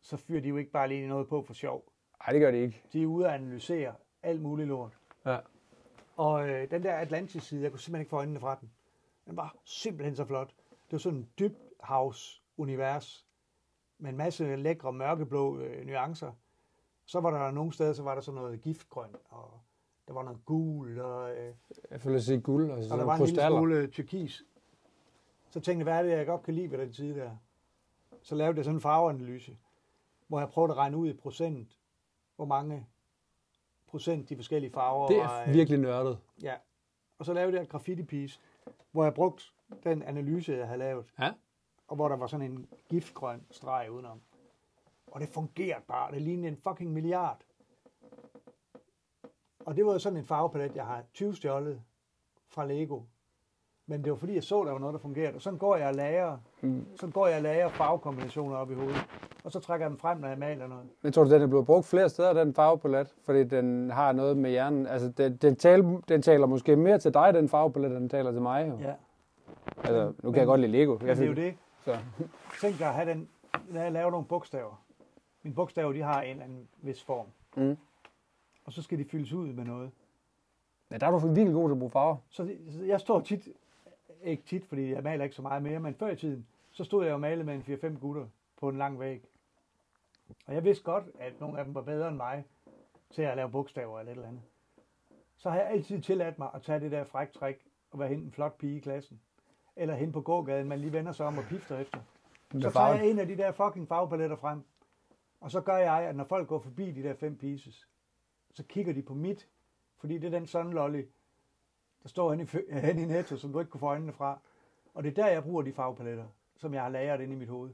så fyrer de jo ikke bare lige noget på for sjov. Ej, det gør det ikke. De er ude at analysere alt muligt lort. Ja. Og øh, den der Atlantis-side, jeg kunne simpelthen ikke få øjnene fra den. Den var simpelthen så flot. Det var sådan en dybhavs-univers med en masse lækre mørkeblå øh, nuancer. Så var der nogle steder, så var der sådan noget giftgrøn, og der var noget gul, og, øh, Jeg føler sige guld, og og så der var en lille smule turkis. Så tænkte jeg, hvad er det, jeg godt kan lide ved den side der? Så lavede jeg sådan en farveanalyse, hvor jeg prøvede at regne ud i procent, hvor mange procent de forskellige farver Det var, er øh, virkelig nørdet. Ja. Og så lavede jeg et graffiti piece, hvor jeg brugte den analyse, jeg havde lavet, Ja. og hvor der var sådan en giftgrøn streg udenom. Og det fungerede bare. Det lignede en fucking milliard. Og det var jo sådan en farvepalet, jeg har 20 stjålet fra Lego. Men det var fordi, jeg så, der var noget, der fungerede. Og sådan går jeg og lager, Mm. sådan går jeg og lager farvekombinationer op i hovedet. Og så trækker jeg dem frem, når jeg maler noget. Men tror du, den er blevet brugt flere steder, den farvepalet? Fordi den har noget med hjernen. Altså, den, den, taler, den taler måske mere til dig, den farvepalet, end den taler til mig. Jo. Ja. Altså, nu kan jeg godt lide Lego. Jeg det er jo det. Så. Tænk dig at have den, når jeg laver nogle bogstaver. Mine bogstaver, de har en eller anden vis form. Mm. Og så skal de fyldes ud med noget. Ja, der er du virkelig god til at bruge farver. Så så jeg står tit, ikke tit, fordi jeg maler ikke så meget mere, men før i tiden, så stod jeg og malede med en 4-5 gutter på en lang væg. Og jeg vidste godt, at nogle af dem var bedre end mig til at lave bogstaver eller et eller andet. Så har jeg altid tilladt mig at tage det der fræk træk og være hen en flot pige i klassen. Eller hen på gågaden, man lige vender sig om og pifter efter. Så tager jeg en af de der fucking farvepaletter frem. Og så gør jeg, at når folk går forbi de der fem pieces, så kigger de på mit. Fordi det er den sunlolly, der står hen i, fø- (laughs) hen i netto, som du ikke kunne få øjnene fra. Og det er der, jeg bruger de farvepaletter, som jeg har lagret inde i mit hoved.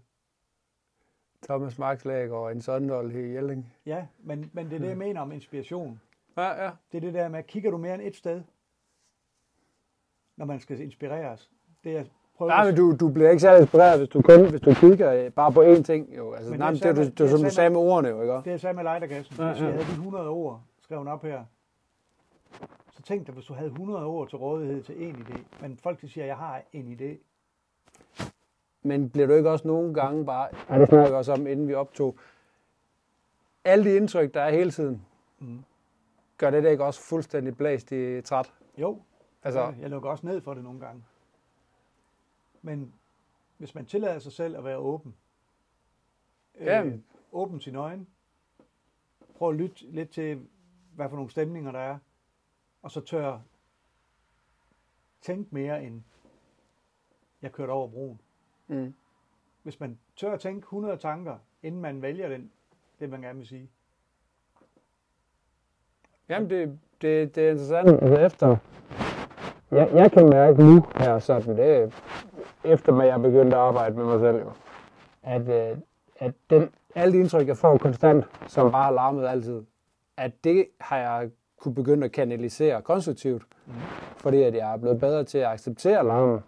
Thomas Markslag og en sondol i Jelling. Ja, men, men det er det, jeg mener om inspiration. Ja, ja. Det er det der med, kigger du mere end et sted, når man skal inspireres. Det er, prøv Nej, men du, du bliver ikke særlig inspireret, hvis du kun hvis du kigger øh, bare på én ting. Jo. Altså, Men nej, det er det, er samme- du, det er det er som du samme- sagde med ordene, jo, ikke? Det jeg sagde med lighterkassen. Ja, Hvis vi ja. havde de 100 ord skrevet op her, så tænk dig, hvis du havde 100 ord til rådighed til en idé. Men folk de siger, at jeg har en idé. Men bliver du ikke også nogle gange bare, ja, det snakker også om, inden vi optog, alle de indtryk, der er hele tiden, Mm. gør det da ikke også fuldstændig blæst i træt? Jo, Altså, altså, jeg lukker også ned for det nogle gange. Men hvis man tillader sig selv at være åben, Ja. øh, åben sine øjne, prøv at lytte lidt til, hvad for nogle stemninger der er, og så tør tænke mere end, jeg kørte over broen. mm. Hvis man tør at tænke 100 tanker, inden man vælger den, det man gerne vil sige. Jamen, det, det, det er interessant. Altså efter, jeg, jeg kan mærke nu her sådan, det er efter at jeg begyndte at arbejde med mig selv, jo, at, øh, at den, alle de indtryk, jeg får konstant, som bare har larmet altid, at det har jeg kunne begynde at kanalisere konstruktivt, mm. fordi at jeg er blevet bedre til at acceptere larmen,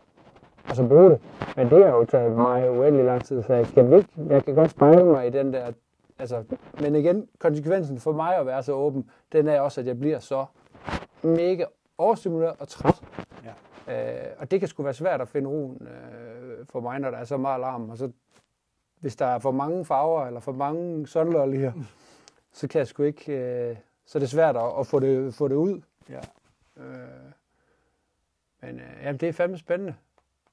og så bruge det. Men det har jo taget mig uendelig lang tid, så jeg kan, ikke, jeg kan godt spejle mig i den der, altså, men igen, konsekvensen for mig at være så åben, den er også, at jeg bliver så mega overstimuleret og træt. Ja. Øh, og det kan sgu være svært at finde roen øh, for mig, når der er så meget larm. Og så, hvis der er for mange farver eller for mange sunlollier, (laughs) så kan jeg sgu ikke, øh, så er det svært at, at få, det, få det ud. Ja. Øh, men øh, jamen, det er fandme spændende.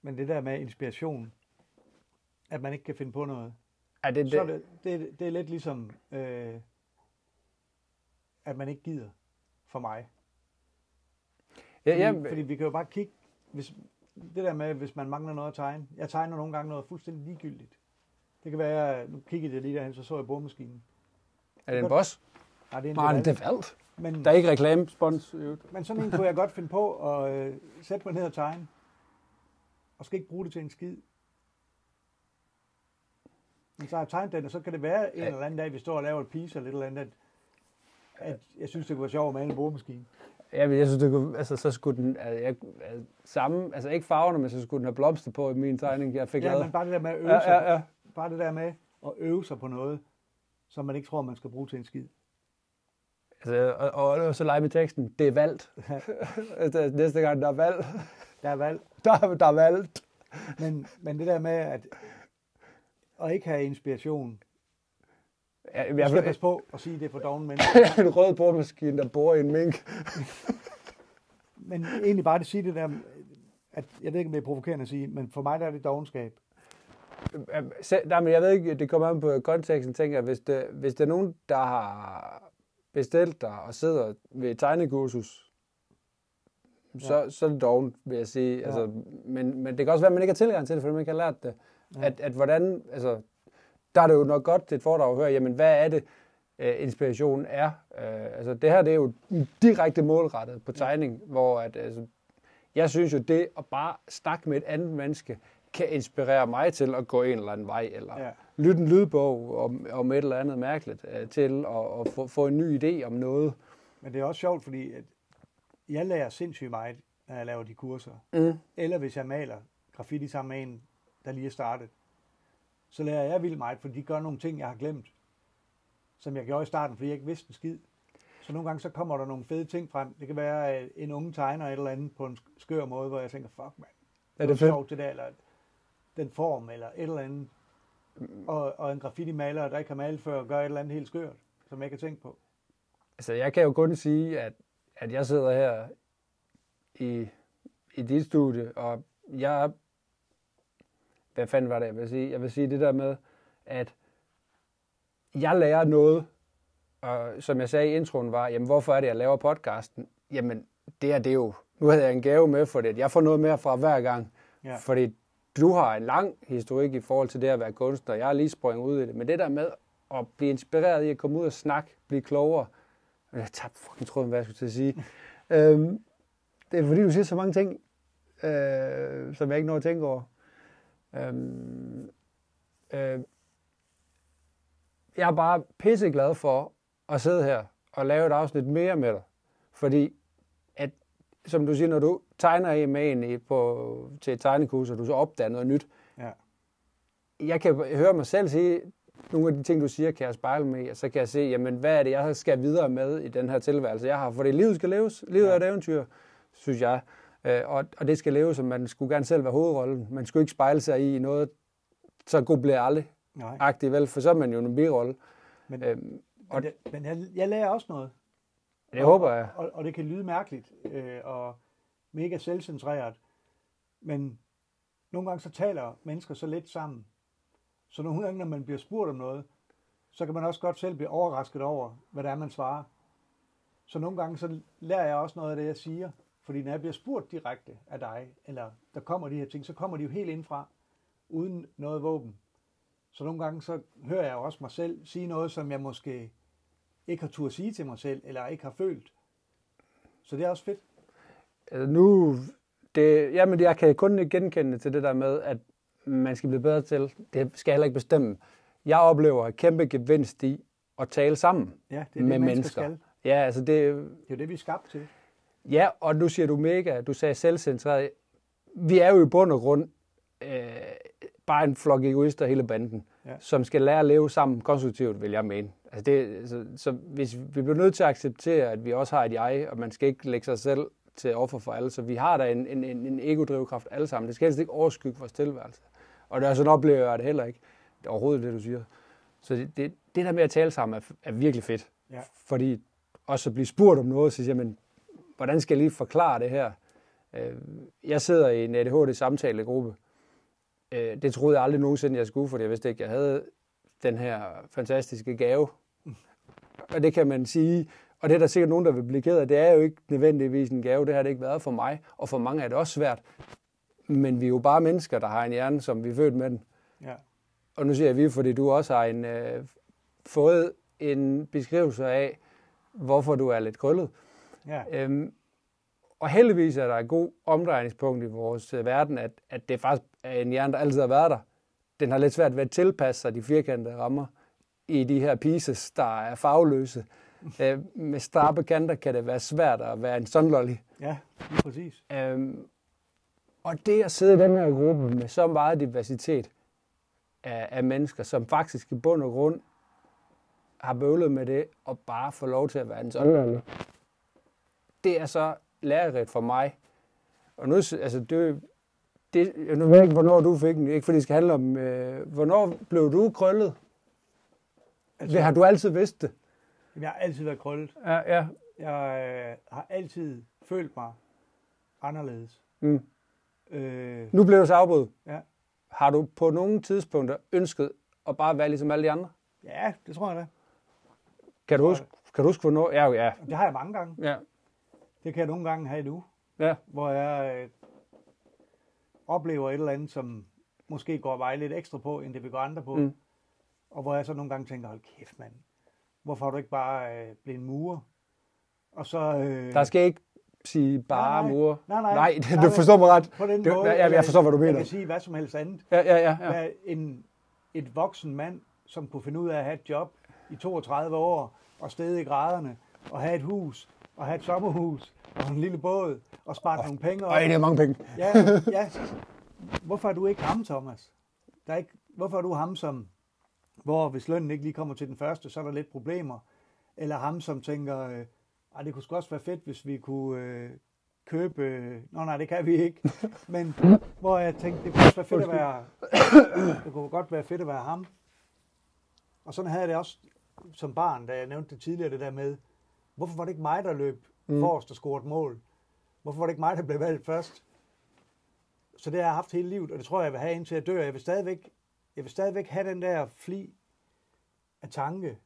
Men det der med inspiration, at man ikke kan finde på noget, ja, det, så det, det, det er lidt ligesom, øh, at man ikke gider for mig. Ja, fordi, ja, fordi vi kan jo bare kigge, hvis, det der med, hvis man mangler noget at tegne. Jeg tegner nogle gange noget fuldstændig ligegyldigt. Det kan være, nu kiggede jeg lige derhen, så så jeg bordmaskinen. Er det en boss? Nej, det er en Nej, er valgt. Men, der er ikke reklamespons. Men sådan en kunne jeg godt finde på at øh, sætte mig ned og tegne. Og skal ikke bruge det til en skid. Men så har jeg tegnet den, og så kan det være en ja. eller anden dag, vi står og laver et piece eller et eller andet, at, at jeg synes, det kunne være sjovt at male en bordmaskine. Ja, men jeg synes, det kunne, altså, så skulle den, altså, jeg, altså, samme, altså ikke farverne, men så skulle den have blomster på i min tegning, jeg fik ja, lavet. men bare det der med at øve ja, sig, ja, ja. bare det der med at øve sig på noget, som man ikke tror, man skal bruge til en skid. Altså, og, og, og så lege med teksten, det er valgt. (laughs) Næste gang, der er valg. Der er valg. (laughs) Der, der er valgt. Men, men det der med, at, at ikke have inspiration, Ja, jeg skal passe på at sige, at det er for dogne mennesker. (laughs) en rød boremaskine, der bor i en mink. men egentlig bare det sige det der, at jeg ved ikke, om det er provokerende at sige, men for mig der er det dogenskab. Nej, men jeg ved ikke, det kommer an på konteksten, tænker jeg, hvis det, hvis det er nogen, der har bestilt dig og sidder ved tegnekursus, så, ja. så er det doven, vil jeg sige. Ja. Altså, men, men det kan også være, at man ikke har tilgang til det, fordi man ikke har lært det. Ja. At, at hvordan, altså, der er det jo nok godt til et foredrag at høre, jamen hvad er det, uh, inspiration er. Uh, altså det her, det er jo direkte målrettet på tegning, ja. hvor at, altså, jeg synes jo, det at bare snakke med et andet menneske, kan inspirere mig til at gå en eller anden vej, eller ja. lytte en lydbog om, om et eller andet mærkeligt, uh, til at, at få, få en ny idé om noget. Men det er også sjovt, fordi at jeg lærer sindssygt meget, når jeg laver de kurser. Mm. Eller hvis jeg maler graffiti sammen med en, der lige er startet så lærer jeg vildt meget, for de gør nogle ting, jeg har glemt, som jeg gjorde i starten, fordi jeg ikke vidste en skid. Så nogle gange så kommer der nogle fede ting frem. Det kan være en unge tegner et eller andet på en skør måde, hvor jeg tænker, fuck man, er det sjovt det der, eller den form, eller et eller andet. Og, og en graffiti-maler, der ikke har malet før, gør et eller andet helt skørt, som jeg ikke har tænkt på. Altså, jeg kan jo kun sige, at, at jeg sidder her i, i dit studie, og jeg hvad fanden var det, jeg vil sige? Jeg vil sige det der med, at jeg lærer noget, og som jeg sagde i introen var, jamen hvorfor er det, jeg laver podcasten? Jamen, det er det jo. Nu havde jeg en gave med for det. Jeg får noget mere fra hver gang. Ja. Fordi du har en lang historik i forhold til det at være kunstner. Jeg har lige sprunget ud i det. Men det der med at blive inspireret i at komme ud og snakke, blive klogere. Jeg tabte fucking tråden, hvad jeg skulle til at sige. (laughs) øhm, det er fordi, du siger så mange ting, øh, som jeg ikke når at tænke over. Øhm, øh, jeg er bare pisseglad for at sidde her og lave et afsnit mere med dig. Fordi, som du siger, når du tegner med en på, til et tegnekurs, og du så opdager noget nyt, ja. jeg kan høre mig selv sige, nogle af de ting, du siger, kan jeg spejle med, og så kan jeg se, jamen, hvad er det, jeg skal videre med i den her tilværelse, jeg har. Fordi livet skal leves. Livet ja. er et eventyr, synes jeg. Øh, og, og det skal leve som man skulle gerne selv være hovedrollen. Man skulle ikke spejle sig i noget, så god bliver aldrig. Nej. Agtig, vel? For så er man jo en birolle. Men, øhm, og, men, det, men jeg, jeg lærer også noget. Det og, håber jeg. Og, og det kan lyde mærkeligt øh, og mega selvcentreret. Men nogle gange så taler mennesker så lidt sammen. Så nogle gange, når man bliver spurgt om noget, så kan man også godt selv blive overrasket over, hvad det er, man svarer. Så nogle gange så lærer jeg også noget af det, jeg siger. Fordi når jeg bliver spurgt direkte af dig, eller der kommer de her ting, så kommer de jo helt indfra, uden noget våben. Så nogle gange så hører jeg også mig selv sige noget, som jeg måske ikke har tur sige til mig selv, eller ikke har følt. Så det er også fedt. Altså nu, det, jamen jeg kan kun genkende til det der med, at man skal blive bedre til, det skal jeg heller ikke bestemme. Jeg oplever et kæmpe gevinst i at tale sammen ja, det er det, med mennesker. Skal. Ja, altså det, det er jo det, vi er skabt til. Ja, og nu siger du mega, du sagde selvcentreret. Vi er jo i bund og grund øh, bare en flok egoister hele banden, Ja. som skal lære at leve sammen konstruktivt, vil jeg mene. Altså det, så, så hvis vi bliver nødt til at acceptere, at vi også har et jeg, og man skal ikke lægge sig selv til offer for alle, så vi har da en, en, en, en ego-drivkraft alle sammen. Det skal helst ikke overskygge vores tilværelse. Og det er sådan oplever jeg det heller ikke. Det er overhovedet det, du siger. Så det, det, det der med at tale sammen er, er virkelig fedt. Ja. Fordi også at blive spurgt om noget, så siger man, hvordan skal jeg lige forklare det her? Øh, Jeg sidder i en ADHD-samtalegruppe. Øh, Det troede jeg aldrig nogensinde, jeg skulle, fordi jeg vidste ikke, jeg havde den her fantastiske gave. Og det kan man sige, og det er der sikkert nogen, der vil blive ked af, det er jo ikke nødvendigvis en gave, det har det ikke været for mig, og for mange er det også svært. Men vi er jo bare mennesker, der har en hjerne, som vi er født med den. Ja. Og nu siger jeg vi, fordi du også har en, øh, fået en beskrivelse af, hvorfor du er lidt krøllet. Ja. Øhm, og heldigvis er der et god omdrejningspunkt i vores øh, verden, at, at det faktisk er en hjerne, der altid har været der. Den har lidt svært ved at tilpasse sig de firkantede rammer i de her pieces, der er farveløse. Øh, med skarpe kanter kan det være svært at være en sunlolly. Ja, lige præcis. Øhm, og det at sidde i den her gruppe med så meget diversitet af, af mennesker, som faktisk i bund og grund har bøvlet med det, og bare få lov til at være en sådan. Det er så lærerigt for mig. Og nu, altså det, det, jeg nu ved ikke, hvornår du fik den. Ikke fordi det skal handle om, øh, hvornår blev du krøllet? Altså, har du altid vidst det? Jeg har altid været krøllet. Ja, ja. Jeg øh, har altid følt mig anderledes. Mm. Øh, Nu blev du så afbrudt. ja. Har du på nogle tidspunkter ønsket at bare være ligesom alle de andre? ja, det tror jeg da. Kan du huske, kan du huske hvornår? Ja, ja. Det har jeg mange gange. Ja, Det kan jeg nogle gange have nu, ja. hvor jeg øh, oplever et eller andet, som måske går vej lidt ekstra på, end det vil gå andre på. Mm. Og hvor jeg så nogle gange tænker, hold kæft mand, hvorfor har du ikke bare øh, blevet en murer? Og så... Øh, Der skal ikke sige bare Nej, nej. mor. Nej, nej. Nej, Nej, du forstår mig ret. på den det, måde, jeg, jeg forstår, hvad du Jeg mener. kan sige hvad som helst andet. Ja, ja, ja. ja. En, et voksen mand, som kunne finde ud af at have et job i 32 år, og stede i graderne, og have et hus, og have et sommerhus, og en lille båd, og spare oh, nogle penge. Øj, det er mange penge. Ja, ja. Hvorfor er du ikke ham, Thomas? Der er ikke, hvorfor er du ham, som, hvor hvis lønnen ikke lige kommer til den første, så er der lidt problemer? Eller ham, som tænker, øh, "Ej, det kunne sgu også være fedt, hvis vi kunne øh, købe... Øh, Nå nej, det kan vi ikke. (laughs) Men hvor jeg tænkte, det kunne også være fedt at være... Det kunne godt være fedt at være ham. Og sådan havde jeg det også som barn, da jeg nævnte det tidligere, det der med, hvorfor var det ikke mig, der løb mm. forrest og scorede mål? Hvorfor var det ikke mig, der blev valgt først? Så det har jeg haft hele livet, og det tror jeg, jeg vil have indtil jeg dør. Jeg vil stadigvæk, jeg vil stadigvæk have den der fli af tanke.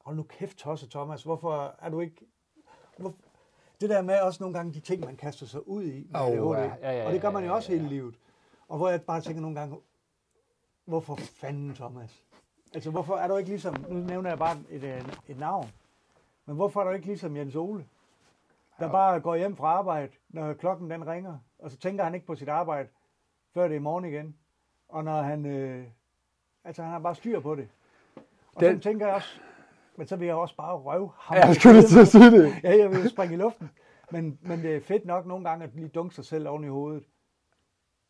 Hold nu kæft, Tosse Thomas, hvorfor er du ikke... Hvor, det der med også nogle gange de ting, man kaster sig ud i med Åh, ADHD, ja, ja, ja, og det gør man ja, jo også ja, hele livet. Og hvor jeg bare tænker nogle gange, hvorfor fanden, Thomas? Altså, hvorfor er du ikke ligesom, nu nævner jeg bare et, et, et navn, men hvorfor er du ikke ligesom Jens Ole, der bare går hjem fra arbejde, når klokken den ringer, og så tænker han ikke på sit arbejde, før det er morgen igen. Og når han, øh, altså han har bare styr på det. Og Den- den... så tænker jeg også, men så vil jeg også bare røve ham. Ja, jeg skulle til at sige det. Ja, jeg vil springe i luften. Men, men det er fedt nok nogle gange at lige dunke sig selv oven i hovedet.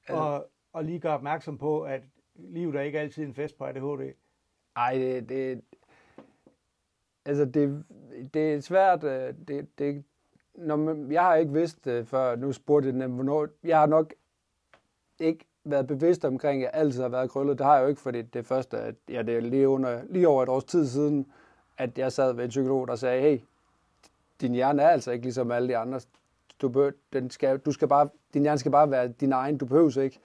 Og, og lige gøre opmærksom på, at livet er ikke altid en fest på ADHD. Ej, det, det, altså det, det er svært. øh, Det, det, når man, jeg har ikke vidst det før, nu spurgte jeg dem, hvornår, jeg har nok ikke været bevidst omkring, at jeg altid har været krøllet. Det har jeg jo ikke, fordi det første, at, ja, det er lige, under, lige over et års tid siden, at jeg sad ved en psykolog, der sagde, hey, din hjerne er altså ikke ligesom alle de andre. Du, bør, den skal, du skal bare, din hjerne skal bare være din egen, du behøver ikke.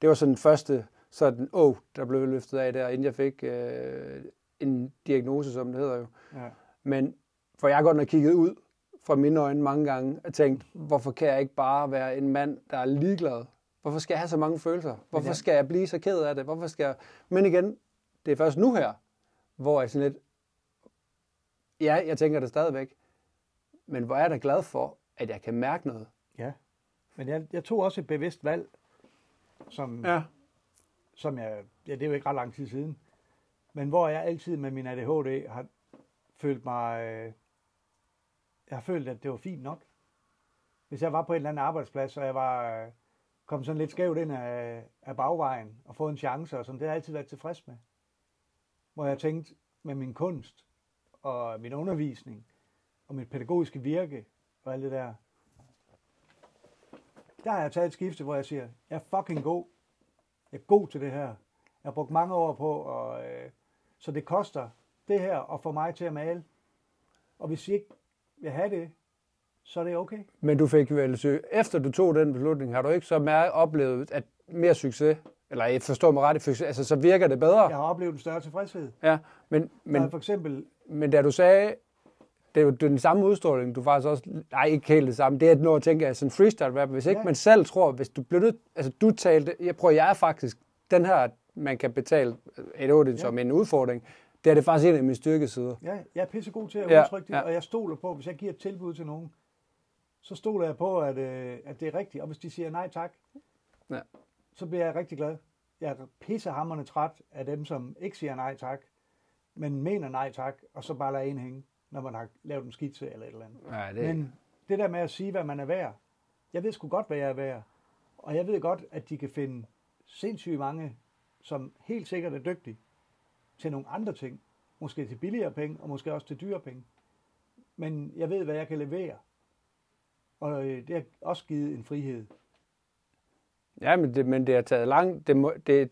Det var sådan den første, sådan, åh, oh, der blev løftet af der, inden jeg fik øh, en diagnose, som det hedder jo. Ja. Men for jeg har godt nok kigget ud fra mine øjne mange gange og tænkt, hvorfor kan jeg ikke bare være en mand, der er ligeglad? Hvorfor skal jeg have så mange følelser? Hvorfor skal jeg blive så ked af det? Hvorfor skal jeg... Men igen, det er først nu her, hvor jeg sådan lidt... Ja, jeg tænker det stadigvæk. Men hvor er jeg da glad for, at jeg kan mærke noget. ja. Men jeg, jeg tog også et bevidst valg, som, ja. som jeg, ja, det er jo ikke ret lang tid siden, men hvor jeg altid med min ADHD har følt mig, øh, jeg har følt, at det var fint nok. Hvis jeg var på en eller anden arbejdsplads, og jeg var, øh, komme sådan lidt skævt ind af, af bagvejen og få en chance, og sådan, det har jeg altid været tilfreds med. Hvor jeg tænkte, med min kunst og min undervisning og mit pædagogiske virke og alt det der, der har jeg taget et skifte, hvor jeg siger, jeg er fucking god. Jeg er god til det her. Jeg har brugt mange år på, og, øh, så det koster det her at få mig til at male. Og hvis I ikke vil have det, så er det okay. Men du fik vel, efter du tog den beslutning, har du ikke så mere oplevet, at mere succes, eller jeg forstår mig ret, altså så virker det bedre? Jeg har oplevet en større tilfredshed. Ja, men, men, for eksempel, men da du sagde, det er jo den samme udstråling, du faktisk også, nej ikke helt det samme, det er at når at tænke, sådan freestyle rap, hvis ikke ja. man selv tror, hvis du bliver nødt, altså du talte, jeg prøver, jeg er faktisk, den her, man kan betale et 8 ja. som en udfordring, det er det faktisk en af mine styrkesider. Ja, jeg er pissegod til at ja, udtrykke det, ja. og jeg stoler på, hvis jeg giver et tilbud til nogen, så stoler jeg på, at, øh, at det er rigtigt. Og hvis de siger nej tak, ja. så bliver jeg rigtig glad. Jeg er pissehammerende træt af dem, som ikke siger nej tak, men mener nej tak, og så bare lader en hænge, når man har lavet en skitse eller et eller andet. Ja, det... Men det der med at sige, hvad man er værd, jeg ved sgu godt, hvad jeg er værd. Og jeg ved godt, at de kan finde sindssygt mange, som helt sikkert er dygtige til nogle andre ting. Måske til billigere penge, og måske også til dyre penge. Men jeg ved, hvad jeg kan levere. Og øh, det har også givet en frihed. Ja, men det, men det har taget lang, det, må, det,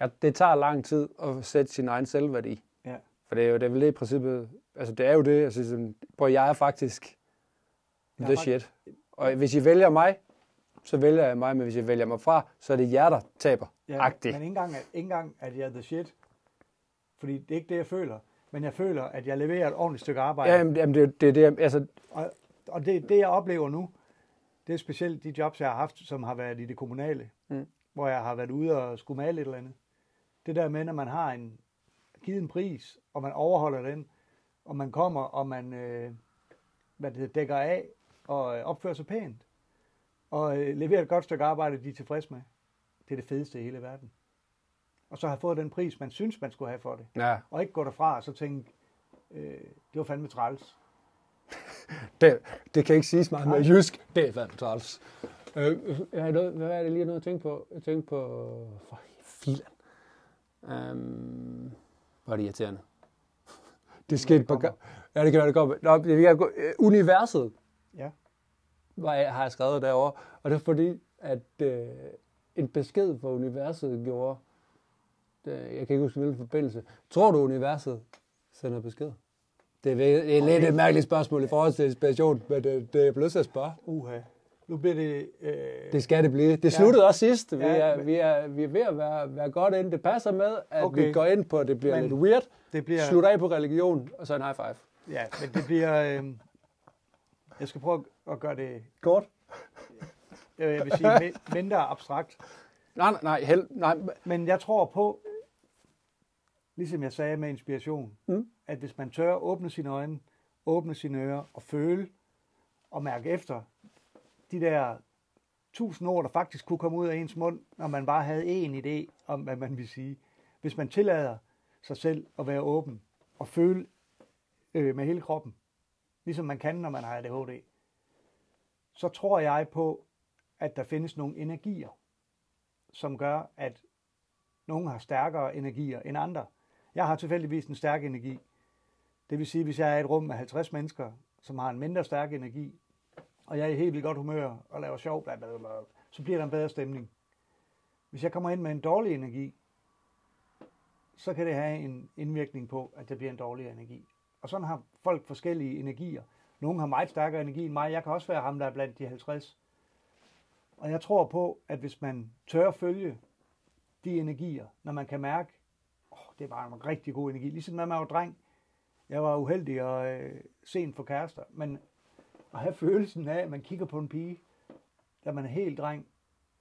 ja, det tager lang tid at sætte sin egen selvværdi. Ja. For det er jo det er vel det i princippet, altså det er jo det, altså sådan, hvor jeg er faktisk jeg the shit. Og hvis I vælger mig, så vælger jeg mig, men hvis I vælger mig fra, så er det jer, der taber. Ja, men ikke engang, ikke engang, at jeg er the shit. Fordi det er ikke det, jeg føler. Men jeg føler, at jeg leverer et ordentligt stykke arbejde. Ja, jamen, det, det, det, altså... Og, og det, det, jeg oplever nu, det er specielt de jobs, jeg har haft, som har været i det kommunale, mm. hvor jeg har været ude og skulle male et eller andet. Det der med, når man har en, givet en pris, og man overholder den, og man kommer, og man øh, hvad det dækker af, og øh, opfører sig pænt, og øh, leverer et godt stykke arbejde, de er tilfredse med. Det er det fedeste i hele verden. Og så har fået den pris, man synes, man skulle have for det. Ja. Og ikke gå derfra og så tænke, øh, det var fandme træls. (laughs) det, det kan ikke siges meget med jysk. Det er fandme træls. Øh, jeg noget, hvad er det lige noget at tænke på? Jeg tænker på... For. Um, hvor er det irriterende. Det skete på... Ja, det kan være, det går. Nå, vi kan gå. Universet. Ja. Hvad har jeg skrevet derovre. Og det er fordi, at øh, en besked fra universet gjorde... Det, jeg kan ikke huske, hvilken forbindelse. Tror du, universet sender besked? Det er, det er lidt et mærkeligt spørgsmål i forhold til inspiration, men det, det er blevet til at spørge. Uha. Nu bliver det... Øh... Det skal det blive. Det sluttede ja. også sidst. Vi, ja, er, men... vi, er, vi er ved at være, være godt ind. Det passer med, at okay. vi går ind på, at det bliver men lidt weird. Det bliver... Slutter af på religion, og så en high five. Ja, men det bliver... Øh... Jeg skal prøve at gøre det... Kort? Jeg vil sige mindre abstrakt. Nej, nej, nej, held, nej. Men jeg tror på, ligesom jeg sagde med inspiration, mm at hvis man tør åbne sine øjne, åbne sine ører og føle og mærke efter de der tusind ord, der faktisk kunne komme ud af ens mund, når man bare havde en idé om, hvad man vil sige. Hvis man tillader sig selv at være åben og føle øh, med hele kroppen, ligesom man kan, når man har ADHD, så tror jeg på, at der findes nogle energier, som gør, at nogle har stærkere energier end andre. Jeg har tilfældigvis en stærk energi, det vil sige, hvis jeg er i et rum med 50 mennesker, som har en mindre stærk energi, og jeg er i helt vildt godt humør og laver sjov, bla, bla, bla, så bliver der en bedre stemning. Hvis jeg kommer ind med en dårlig energi, så kan det have en indvirkning på, at det bliver en dårlig energi. Og sådan har folk forskellige energier. Nogle har meget stærkere energi end mig. Jeg kan også være ham, der er blandt de 50. Og jeg tror på, at hvis man tør følge de energier, når man kan mærke, det bare en rigtig god energi. Ligesom når man var dreng, jeg var uheldig og øh, sent for kærester, men at have følelsen af, at man kigger på en pige, da man er helt dreng,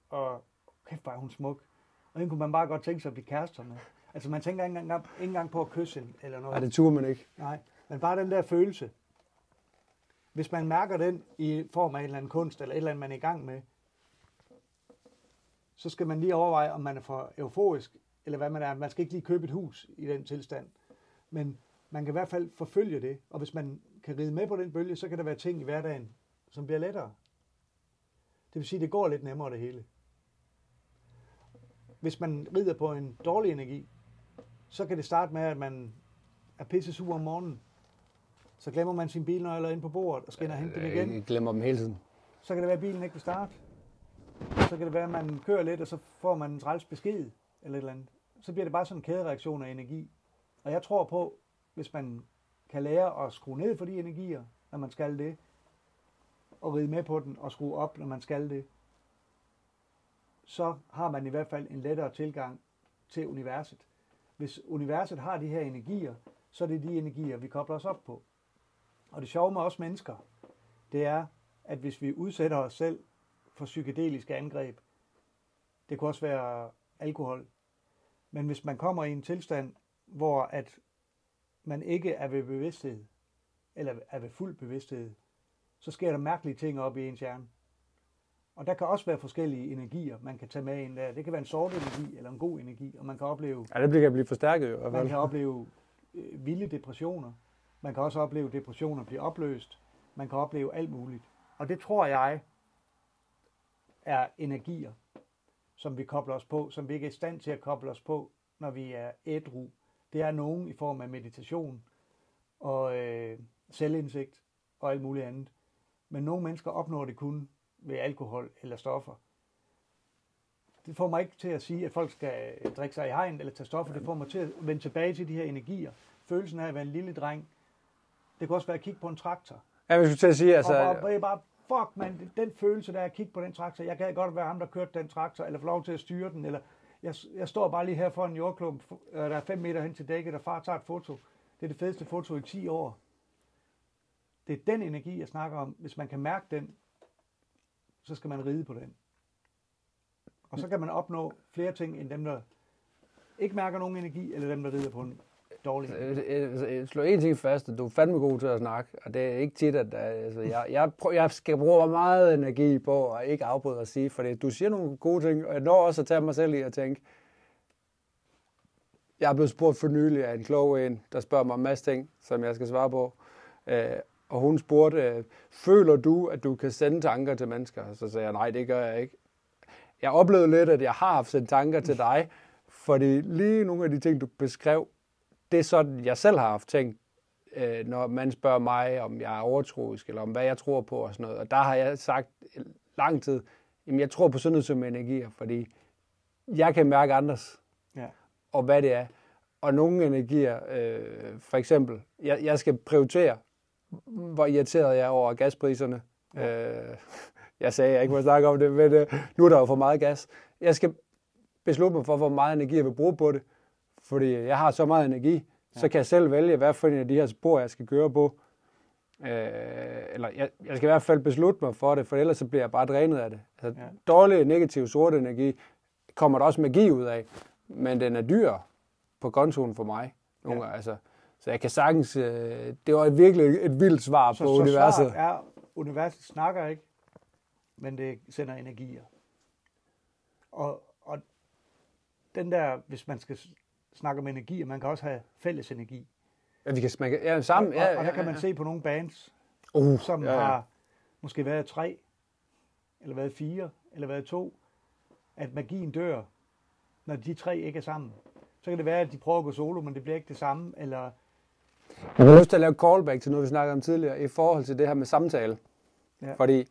og kæft, er hun smuk. Og den kunne man bare godt tænke sig at blive kærester med. Altså man tænker ikke engang, ikke engang på at kysse hende, eller noget. Nej, det turde man ikke. Nej, men bare den der følelse. Hvis man mærker den i form af en eller anden kunst, eller et eller andet, man er i gang med, så skal man lige overveje, om man er for euforisk, eller hvad man er. Man skal ikke lige købe et hus i den tilstand. Men man kan i hvert fald forfølge det, og hvis man kan ride med på den bølge, så kan der være ting i hverdagen, som bliver lettere. Det vil sige, at det går lidt nemmere det hele. hvis man rider på en dårlig energi, så kan det starte med, at man er pisse sur om morgenen. Så glemmer man sin bilnøgler ind på bordet og skal ind og hente dem igen. Jeg glemmer dem hele tiden. Så kan det være, at bilen ikke vil starte. Så kan det være, at man kører lidt, og så får man en træls besked eller et eller andet. Så bliver det bare sådan en kædereaktion af energi. Og jeg tror på, hvis man kan lære at skrue ned for de energier, når man skal det, og ride med på den og skrue op, når man skal det, så har man i hvert fald en lettere tilgang til universet. Hvis universet har de her energier, så er det de energier, vi kobler os op på. Og det sjove med os mennesker, det er, at hvis vi udsætter os selv for psykedeliske angreb, det kan også være alkohol, men hvis man kommer i en tilstand, hvor at man ikke er ved bevidsthed, eller er ved fuld bevidsthed, så sker der mærkelige ting op i ens hjerne. Og der kan også være forskellige energier, man kan tage med ind der. Det kan være en sort energi eller en god energi, og man kan opleve... Ja, det kan blive forstærket jo. Man kan opleve øh, vilde depressioner. Man kan også opleve depressioner blive opløst. Man kan opleve alt muligt. Og det tror jeg er energier, som vi kobler os på, som vi ikke er i stand til at koble os på, når vi er ædru. Det er nogen i form af meditation og øh, selvindsigt og alt muligt andet. Men nogle mennesker opnår det kun ved alkohol eller stoffer. Det får mig ikke til at sige, at folk skal drikke sig i hegn eller tage stoffer. Det får mig til at vende tilbage til de her energier. Følelsen af at være en lille dreng. Det kan også være at kigge på en traktor. Ja, hvis du til at sige, altså... Og, og bare, fuck man, den følelse der at kigge på den traktor. Jeg kan godt være ham, der kørte den traktor, eller få lov til at styre den, eller jeg, jeg står bare lige her for en jordklump, der er fem meter hen til dækket, og far tager et foto. Det er det fedeste foto i 10 år. Det er den energi, jeg snakker om. Hvis man kan mærke den, så skal man ride på den. Og så kan man opnå flere ting, end dem, der ikke mærker nogen energi, eller dem, der rider på en dårlig. Øh, øh, altså, øh, slå en ting fast, at du er fandme god til at snakke, og det er ikke tit, at altså, jeg, jeg, prøver, jeg skal bruge meget energi på at ikke afbryde at sige, for det, du siger nogle gode ting, og jeg når også at tage mig selv i at tænke, jeg er blevet spurgt for nylig af en klog en, der spørger mig en masse ting, som jeg skal svare på. Øh, og hun spurgte, føler du, at du kan sende tanker til mennesker? Så sagde jeg, nej, det gør jeg ikke. Jeg oplevede lidt, at jeg har haft sendt tanker til dig, fordi lige nogle af de ting, du beskrev, det er sådan, jeg selv har haft tænkt, øh, når man spørger mig, om jeg er overtroisk, eller om hvad jeg tror på og sådan noget. Og der har jeg sagt lang tid, jamen jeg tror på sådan noget som energier, fordi jeg kan mærke andres, ja. og hvad det er. Og nogle energier, øh, for eksempel, jeg, jeg skal prioritere, hvor irriteret jeg er over gaspriserne. Ja. Øh, (laughs) jeg sagde, jeg ikke må snakke om det, men øh, nu er der jo for meget gas. Jeg skal beslutte mig for, hvor meget energi jeg vil bruge på det. Fordi jeg har så meget energi, ja. så kan jeg selv vælge, hvad for en af de her spor, jeg skal køre på. Øh, eller jeg, jeg skal i hvert fald beslutte mig for det, for ellers så bliver jeg bare drænet af det. Altså, ja. Dårlig, negativ, sort energi kommer der også magi ud af, men den er dyr på kontoen for mig. Nogle, ja. altså, så jeg kan sagtens... Øh, det var et virkelig et vildt svar så, på så universet. Så er, universet snakker ikke, men det sender energier. Og, og den der, hvis man skal snakke om energi, man kan også have fælles energi. Ja, vi kan smage ja, sammen. Og, og, og der kan man se på nogle bands, uh, som ja, ja. har måske været tre, eller været fire, eller været to, at magien dør, når de tre ikke er sammen. Så kan det være, at de prøver at gå solo, men det bliver ikke det samme, eller jeg har lyst til at lave callback til noget, vi snakkede om tidligere, i forhold til det her med samtale. Ja. Fordi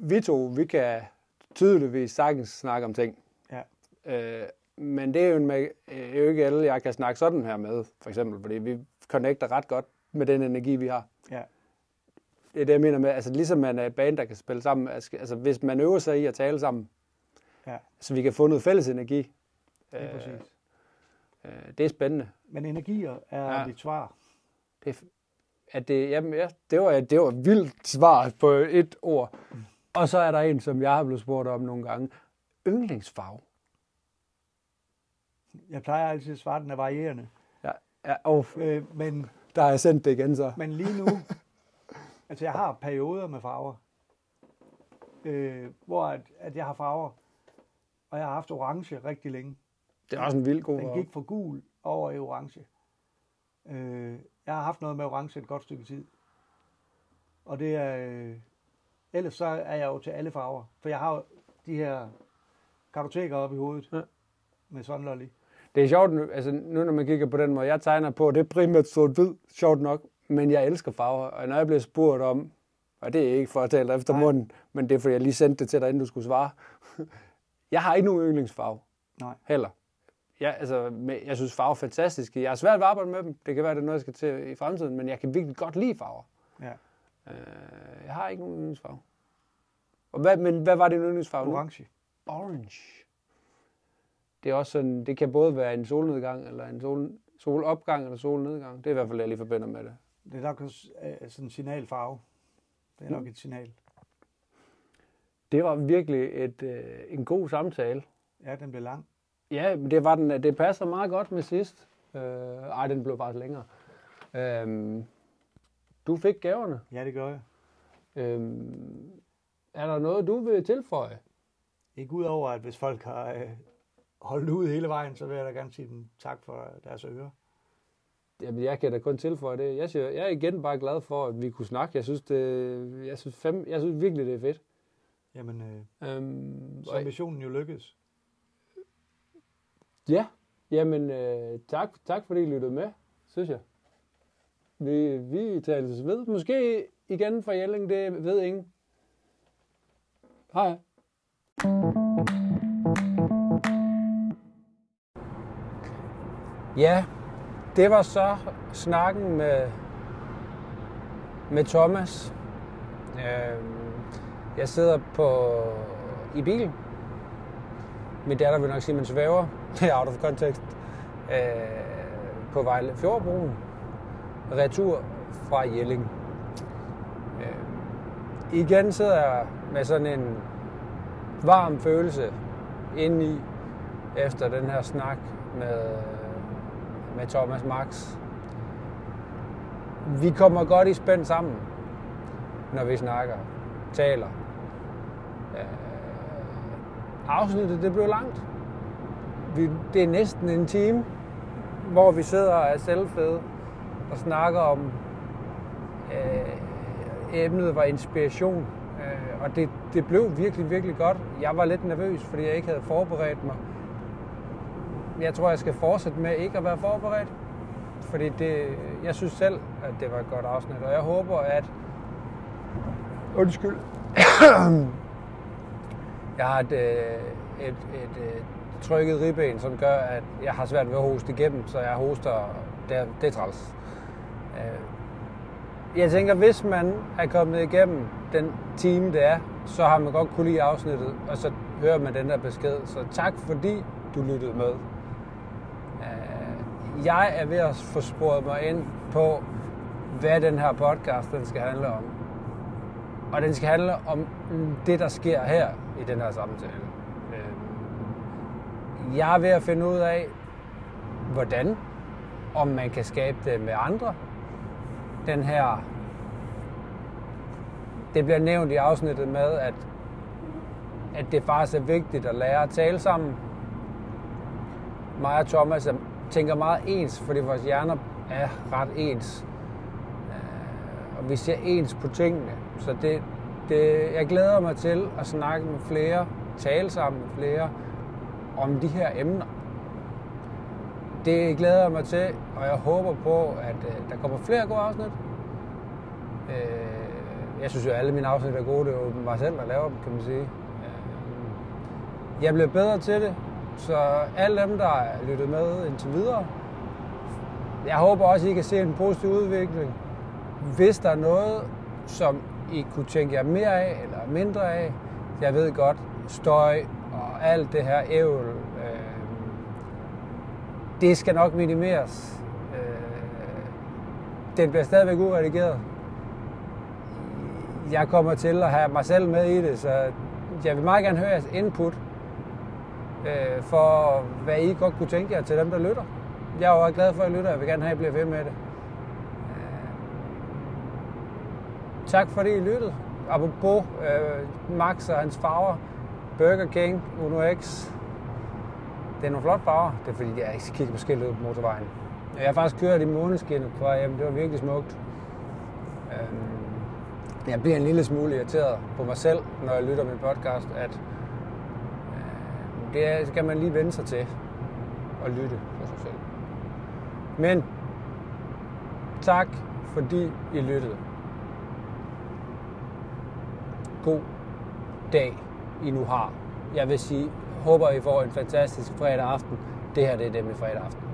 vi to, vi kan tydeligvis sagtens snakke om ting. Ja. Øh, men det er jo, en, er jo ikke alle, jeg kan snakke sådan her med, for eksempel, fordi vi connecter ret godt med den energi, vi har. Ja. Det er det, jeg mener med, altså ligesom man er et band, der kan spille sammen, altså, altså hvis man øver sig i at tale sammen, ja. så vi kan få noget fælles energi. Det er, øh, øh, det er spændende. Men energier er ja. dit svar. Det, at det, jamen, ja, det, var, det var vildt svar på et ord. Mm. Og så er der en, som jeg har blevet spurgt om nogle gange. Yndlingsfarve. Jeg plejer altid at svare, at den er varierende. Ja, ja oh, øh, men, der har jeg sendt det igen så. Men lige nu, (laughs) altså jeg har perioder med farver, øh, hvor at, at jeg har farver, og jeg har haft orange rigtig længe. Det er også en vild god Den gik fra gul over i orange. Øh, jeg har haft noget med orange et godt stykke tid. Og det er... Øh, ellers så er jeg jo til alle farver. For jeg har jo de her kartoteker op i hovedet ja. med sådan lolly. Det er sjovt, altså nu når man kigger på den måde, jeg tegner på, det er primært sort-hvid, sjovt nok, men jeg elsker farver, og når jeg bliver spurgt om, og det er ikke for at tale efter Nej. munden, men det er fordi, jeg lige sendte det til dig, inden du skulle svare. (laughs) jeg har ikke nogen yndlingsfarve. Nej. Heller. Jeg, altså, jeg synes farver er fantastiske. Jeg har svært ved at arbejde med dem. Det kan være, det er noget, jeg skal til i fremtiden, men jeg kan virkelig godt lide farver. Ja. Øh, jeg har ikke nogen yndlingsfarve. Og hvad, men hvad var det yndlingsfarve Orange. Nu? Orange. Det er også sådan, det kan både være en solnedgang, eller en sol, solopgang, eller solnedgang. Det er i hvert fald, jeg lige forbinder med det. Det er nok øh, sådan en signalfarve. Det er nok mm. et signal. Det var virkelig et, øh, en god samtale. Ja, den blev lang. Ja, det var den. Det passer meget godt med sidst. Øh, ej, den blev faktisk længere. Øh, du fik gaverne. Ja, det gør jeg. Øh, er der noget, du vil tilføje? Ikke udover, at hvis folk har øh, holdt ud hele vejen, så vil jeg da gerne sige dem tak for deres øre. Jamen, jeg kan da kun tilføje det. Jeg, siger, jeg er igen bare glad for, at vi kunne snakke. Jeg synes, det, jeg synes, fem, jeg synes virkelig, det er fedt. Jamen, øh, øhm, så missionen jo lykkedes. Ja, jamen øh, tak, tak fordi I lyttede med, synes jeg. Vi, vi tales ved. Måske igen fra Jelling, det ved ingen. Hej. Ja, det var så snakken med, med Thomas. Øhm, jeg sidder på, i bilen. Min datter vil nok sige, at man svæver. Det er out of context. Øh, på Vejle Fjordbroen. Retur fra Jelling. Øh, igen sidder jeg med sådan en varm følelse indeni efter den her snak med, med Thomas Max. Vi kommer godt i spænd sammen, når vi snakker, taler. Øh, afsnittet det blev langt. Vi, det er næsten en time, hvor vi sidder og er selvfede og snakker om øh, emnet var inspiration. Øh, og det, det blev virkelig, virkelig godt. Jeg var lidt nervøs, fordi jeg ikke havde forberedt mig. Jeg tror, jeg skal fortsætte med ikke at være forberedt. Fordi det, jeg synes selv, at det var et godt afsnit, og jeg håber, at... Undskyld. jeg har et, øh, et, et, et trykket ribben, som gør, at jeg har svært ved at hoste igennem, så jeg hoster, det det er træls. Øh, jeg tænker, hvis man er kommet igennem den time, det er, så har man godt kunne lide afsnittet, og så hører man den der besked. Så tak fordi du lyttede med. Jeg er ved at få sporet mig ind på, hvad den her podcast den skal handle om. Og den skal handle om det, der sker her i den her samtale. Øhm, jeg er ved at finde ud af, hvordan, om man kan skabe det med andre. Den her det bliver nævnt i afsnittet med, at, at det faktisk er vigtigt at lære at tale sammen. Mig og Thomas tænker meget ens, fordi vores hjerner er ret ens. Øh, og vi ser ens på tingene. Så det, det, jeg glæder mig til at snakke med flere, tale sammen med flere om de her emner. Det glæder jeg mig til, og jeg håber på, at øh, der kommer flere gode afsnit. Øh, jeg synes jo, at alle mine afsnit er gode. Det er jo mig selv, der laver dem, kan man sige. Jeg bliver bedre til det, så alle dem, der har lyttet med indtil videre, jeg håber også, at I kan se en positiv udvikling. Hvis der er noget, som I kunne tænke jer mere af eller mindre af, jeg ved godt, støj og alt det her ævl, øh, det skal nok minimeres. Øh, den bliver stadigvæk uredigeret jeg kommer til at have mig selv med i det, så jeg vil meget gerne høre jeres input øh, for, hvad I godt kunne tænke jer til dem, der lytter. Jeg er jo glad for, at I lytter, jeg vil gerne have, at I bliver ved med det. Øh, tak fordi I lyttede. Apropos øh, Max og hans farver, Burger King, Uno X, det er nogle flotte farver. Det er fordi, jeg ikke kigger på skiltet på motorvejen. Jeg har faktisk kørt i måneskinnet på vej hjem. Det var virkelig smukt. Øh, jeg bliver en lille smule irriteret på mig selv, når jeg lytter min podcast, at det skal man lige vende sig til og lytte på sig selv. Men tak, fordi I lyttede. God dag, I nu har. Jeg vil sige, håber I får en fantastisk fredag aften. Det her det er det med fredag aften.